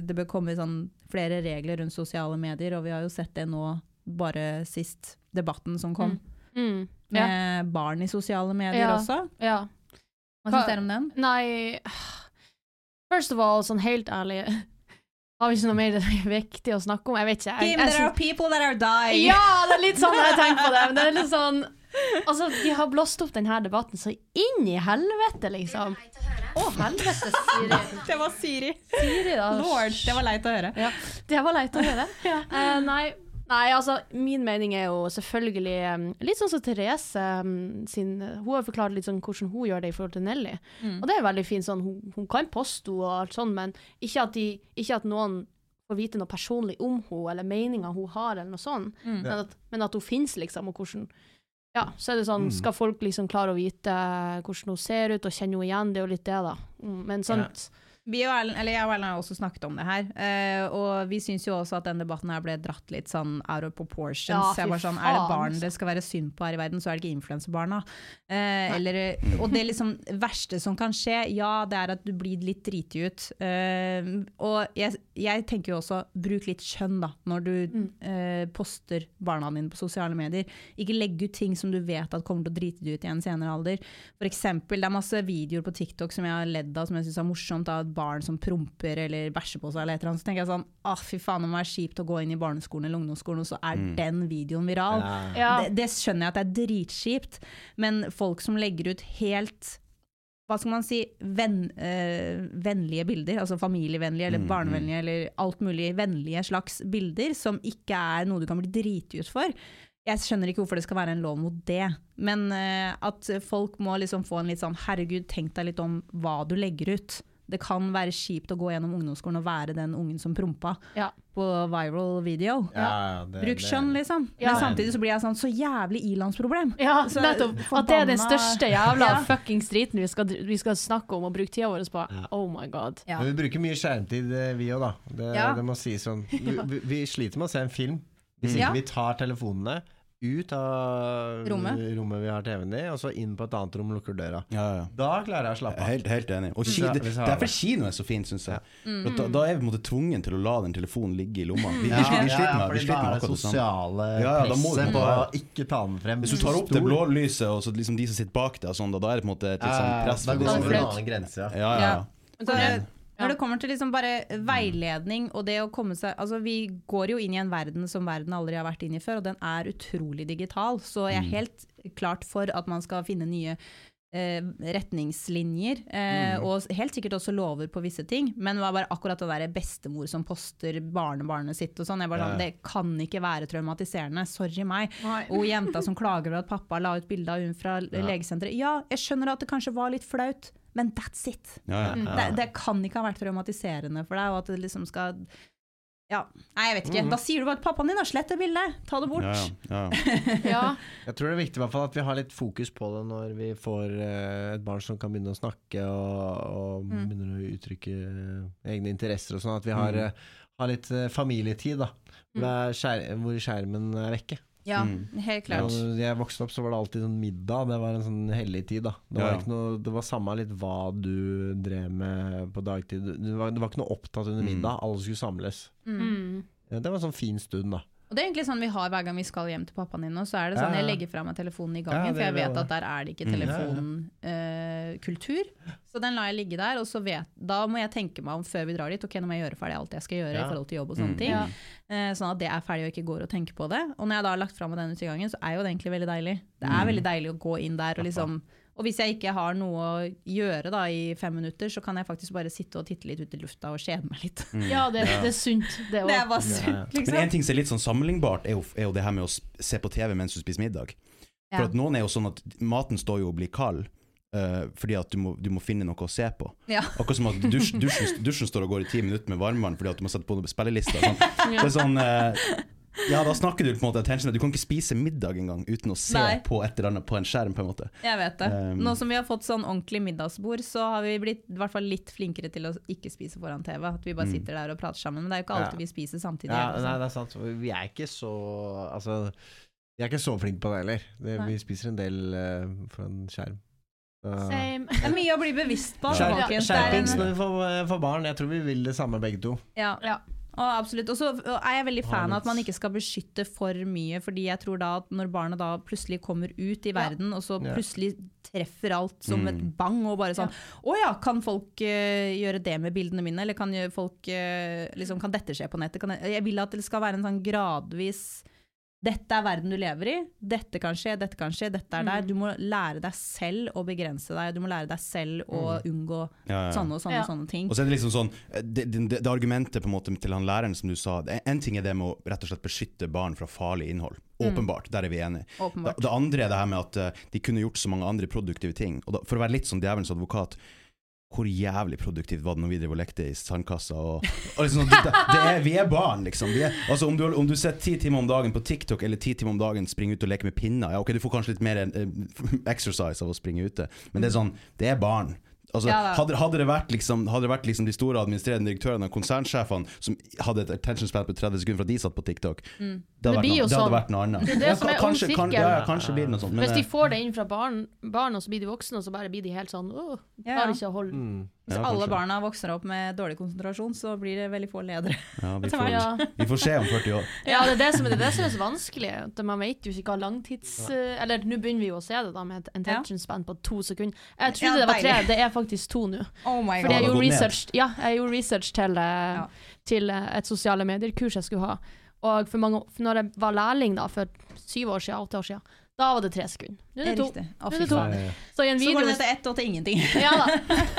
det bør komme sånn flere regler rundt sosiale medier, og vi har jo sett det nå bare sist debatten som kom, mm, Mm. med barn i sosiale medier Ja. også. ja. Hva- syns dere om den? Nei First of all, sånn helt ærlig Har vi ikke noe mer viktig å snakke om? Jeg vet ikke. Jeg, Kim, there are people that are dying! ja, det er litt sånn når jeg tenker på det. Men det er litt sånn Altså, de har blåst opp denne debatten så inn i helvete, liksom. Å, helvete, Siri. Det var Siri. Siri da. Lord, det var leit å høre. Ja, det var leit å høre. Uh, nei, nei, altså, min mening er jo selvfølgelig um, litt sånn som Therese um, sin Hun har forklart litt sånn hvordan hun gjør det i forhold til Nelly. Mm. Og det er veldig fint sånn, hun, hun kan påstå henne og alt sånn, men ikke at, de, ikke at noen får vite noe personlig om henne, eller meninga hun har, eller noe sånt. Mm. Men, at, men at hun finnes, liksom, og hvordan Ja, så er det sånn, Mm. skal folk liksom klare å vite hvordan hun ser ut, og kjenne henne igjen, det er jo litt det, da. Mm, Men sånt Vi og Erlend, eller jeg og Erlend har også snakket om det her, Uh, og vi syns jo også at den debatten her ble dratt litt sånn out of proportions. Ja, sånn, Er det barn det skal være synd på her i verden, så er det ikke influenserbarna. Uh, og det liksom verste som kan skje, ja, det er at du blir litt driti ut. Uh, og jeg, jeg tenker jo også, bruk litt skjønn da, når du Mm. eh, poster barna dine på sosiale medier. Ikke legg ut ting som du vet at kommer til å drite deg ut i en senere alder. For eksempel, det er masse videoer på TikTok som jeg har ledd av, som jeg syns er morsomt, av barn som promper eller bæsjer på seg eller et eller annet. Så tenker jeg sånn, ah fy faen, det må være kjipt å gå inn i barneskolen eller ungdomsskolen, og så er den videoen viral. Ja. Det, det skjønner jeg at det er dritkjipt, men folk som legger ut helt hva skal man si, venn, øh, vennlige bilder, altså familievennlige eller Mm, barnevennlige eller alt mulig vennlige slags bilder, som ikke er noe du kan bli driti ut for. Jeg skjønner ikke hvorfor det skal være en lov mot det, men eh, at folk må liksom få en litt sånn herregud, tenk deg litt om hva du legger ut. Det kan være kjipt å gå gjennom ungdomsskolen og være den ungen som prompa Ja. på viral video. Ja, det- Bruk skjønn, liksom. Ja. Men samtidig så blir jeg sånn så jævlig ilandsproblem. Ja, Så nettopp. At det er den største jævla Ja. fuckings driten vi skal, vi skal snakke om og bruke tida vår på. Ja. Oh my god. Ja. Men vi bruker mye skjermtid, eh, vi òg, da. Det, Ja. det må sies sånn. Vi, vi, sliter med å se en film hvis Ja. ikke vi tar telefonene ut av Rommet. rommet vi har TV-en i, og så inn på et annet rom og lukker døra. Ja, ja. Da klarer jeg å slappe av. helt, helt enig. Og ki Ja, det, derfor kino er så fint, syns jeg. Mm. Da, da er vi på en måte tvungen til å la den telefonen ligge i lomma. Vi, vi, Ja, vi, vi sliter med, vi sliter med akkurat det samme. sosiale Ja, ja, da må du på å ikke ta den frem. Hvis du tar opp det blå lyset, og så liksom de som sitter bak deg, sånn, da, da er det på en måte et litt sånn press. Da går det som- over en annen grense, ja. Ja, ja, ja. Ja. når det kommer til liksom bare veiledning og det å komme seg Altså Vi går jo inn i en verden som verden aldri har vært inn i før, og den er utrolig digital. Så jeg er helt klart for at man skal finne nye eh, retningslinjer, eh, og helt sikkert også lover på visse ting. Men det var bare akkurat det der bestemor som poster barnebarnet sitt og sånn. Ja. Det kan ikke være traumatiserende. Sorry meg. Nei. Og jenta som klager over at pappa la ut bilde av hun fra legesenteret. Ja, jeg skjønner at det kanskje var litt flaut, men that's it. ja, ja. Det, det kan ikke ha vært traumatiserende for deg, og at det liksom skal Ja, nei, jeg vet ikke. Da sier du bare at pappaen din har slettet bildet, ta det bort. Ja, ja, ja. Ja. Jeg tror det er viktig i hvert fall at vi har litt fokus på det når vi får eh, et barn som kan begynne å snakke og, og Mm. begynner å uttrykke eh, egne interesser og sånn. At vi har, Mm. eh, har litt familietid, da. Hvor, er skjer, hvor skjermen er vekke. Ja, Mm. helt klart. når jeg vokste opp, så var det alltid sånn middag. Det var en sånn hellig tid, da. Det var, Ja. ikke noe, det var samme litt hva du drev med på dagtid. Du var, det var ikke noe opptatt under Mm. middag. Alle skulle samles. Mm. Ja, det var en sånn fin stund, da. Og det er egentlig sånn vi har hver gang vi skal hjem til pappaen din. Og så er det sånn. Jeg legger fra meg telefonen i gangen, for jeg vet at der er det ikke Mm. telefonkultur. så den lar jeg ligge der, og så vet, da må jeg tenke meg om før vi drar dit. Ok, nå må jeg gjøre ferdig alt jeg skal gjøre i forhold til jobb og sånne Mm. ting. Eh, sånn at det er ferdig og ikke går og tenker på det. Og når jeg da har lagt fra meg den ute i gangen, så er jo det egentlig veldig deilig. Det er Mm. veldig deilig å gå inn der og liksom og hvis jeg ikke har noe å gjøre da i fem minutter, så kan jeg faktisk bare sitte og titte litt ut i lufta og kjede meg litt. Mm. ja, det, det er sunt, det Det er bare Ja, ja. sunt, liksom. Men en ting som er litt sånn sammenlignbart, er jo, er jo det her med å se på TV mens du spiser middag. For at noen er jo sånn at maten står jo og blir kald. Uh, fordi at du må, du må finne noe å se på. Ja. Akkurat som at dusj, dusjen, dusjen står og går i ti minutter med varmvann fordi at du må sette på spillelista. Sånn. Ja. Det er sånn eh, Ja, da snakker du på en måte attention. Du kan ikke spise middag engang uten å se Nei. på et eller annet på en skjerm. på en måte Jeg vet det. Um, Nå som vi har fått sånn ordentlig middagsbord, så har vi blitt i hvert fall litt flinkere til å ikke spise foran TV. At vi bare Mm. sitter der og prater sammen. Men det er jo ikke alltid Ja. vi spiser samtidig. Ja, nei, det er sant. Vi er ikke så Altså, vi er ikke så flinke på det heller. Det, vi spiser en del uh, foran skjerm. Så- Same. Det er mye å bli bevisst på. Er skjerpings når vi får, får barn. Jeg tror vi vil det samme begge to. Ja. Ja. Og absolutt. Og så er jeg veldig fan av at man ikke skal beskytte for mye, fordi jeg tror da at når barna da plutselig kommer ut i verden, og så plutselig treffer alt som Mm. et bang, og bare sånn Å ja, kan folk uh, gjøre det med bildene mine, eller kan folk uh, liksom, Kan dette skje på nettet? Kan jeg, jeg vil at det skal være en sånn gradvis dette er verden du lever i, dette kan skje, dette kan skje, dette er der. Mm. Du må lære deg selv å begrense deg, du må lære deg selv å unngå Ja, ja. sånne og sånne Ja. sånne ting. Og så er det liksom sånn Det, det, det argumentet på en måte til han læreren som du sa En ting er det med å rett og slett beskytte barn fra farlig innhold. Åpenbart, der er vi enige. Åpenbart. det andre er det her med at eh, de kunne gjort så mange andre produktive ting. Og da, For å være litt som djevelens advokat hvor jævlig produktivt var det når vi drev og lekte i sandkassa? Og, og liksom, det, det er, vi er barn, liksom. Er, altså, om, du, om du sitter ti timer om dagen på TikTok eller ti timer om dagen springer ut og leker med pinner, ja ok, du får kanskje litt mer eh, exercise av å springe ute, men det er sånn, det er barn. Altså, Ja, hadde, hadde det vært, liksom, hadde det vært liksom de store administrerende direktørene og konsernsjefene som hadde et attention span på 30 sekunder for at de satt på TikTok, det, hadde Det noe, hadde sånn. vært noe annet. Det er det som er kanskje, kan, ja, ja, kanskje blir det noe sånt. Men, Hvis de får det inn fra barn, barn, og så blir de voksne, og så bare blir de helt sånn Åh, klarer ikke å holde Mm. Hvis Ja, alle barna vokser opp med dårlig konsentrasjon, så blir det veldig få ledere. ja, vi, får, Ja. vi får se om 40 år. Ja, det er det som det er, det som er så vanskelig. At man vet jo ikke hva langtids... Eller nå begynner vi jo å se det, da, med et attention span på to sekunder. Jeg trodde Ja, det var tre, det er faktisk to nå. Oh my Fordi jeg gjorde research, ja, jeg gjorde research til, eh, Ja. til eh, et sosiale medier-kurs jeg skulle ha. Og for mange, for når jeg var lærling da, for syv år siden, åtte år siden, da var det tre sekunder. Nå er det to. Er det to. Ja, ja. Så i en Så går det til ett og til ingenting. Ja da.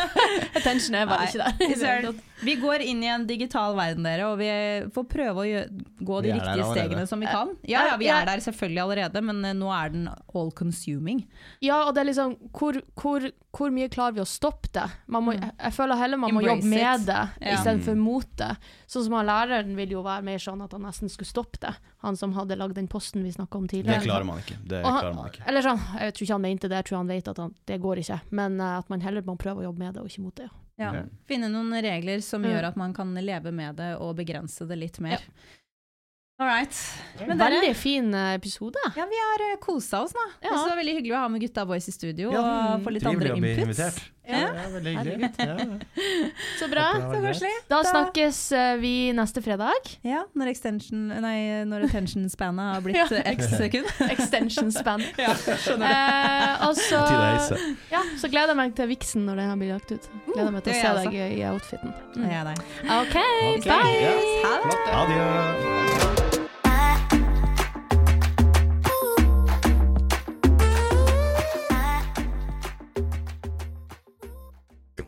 Attention er bare Nei, ikke der. Vi går inn i en digital verden, dere, og vi får prøve å gå de riktige stegene som vi kan. Ja, ja, vi er der selvfølgelig allerede, men eh, nå er den all consuming. Ja, og det er liksom hvor, hvor, hvor mye klarer vi å stoppe det? Man må, jeg, jeg føler heller man må Mm. Embrace jobbe med it. det Ja. istedenfor mot det. Sånn som han læreren vil jo være mer sånn at han nesten skulle stoppe det. Han som hadde lagd den posten vi snakka om Det tidligere. klarer man ikke. Det klarer man ikke. Eller sånn, jeg tror ikke han mente det, jeg tror han vet at han, det går ikke. Men eh, at man heller må prøve å jobbe med det, og ikke mot det. Ja. Ja. Finne noen regler som gjør at man kan leve med det og begrense det litt mer. All right. Men dere, Veldig fin eh, episode. ja, vi har kosa oss, da. Ja. Det var veldig hyggelig å ha med Gutta Boys i studio Ja, og få litt Trivelig andre å bli invitert. Ja. Ja, veldig hyggelig. Ja. Så bra. Så koselig. Da snakkes eh, vi neste fredag. Ja, når extension Nei, når attention-spannet har blitt Ja, x sekund. Extension span. ja, skjønner. Eh, og så, ja, så gleder jeg meg til viksen når den har blir lagt ut. Gleder meg til å se deg i outfiten. Mm. OK, Ok, bye! Ha det. Adjø.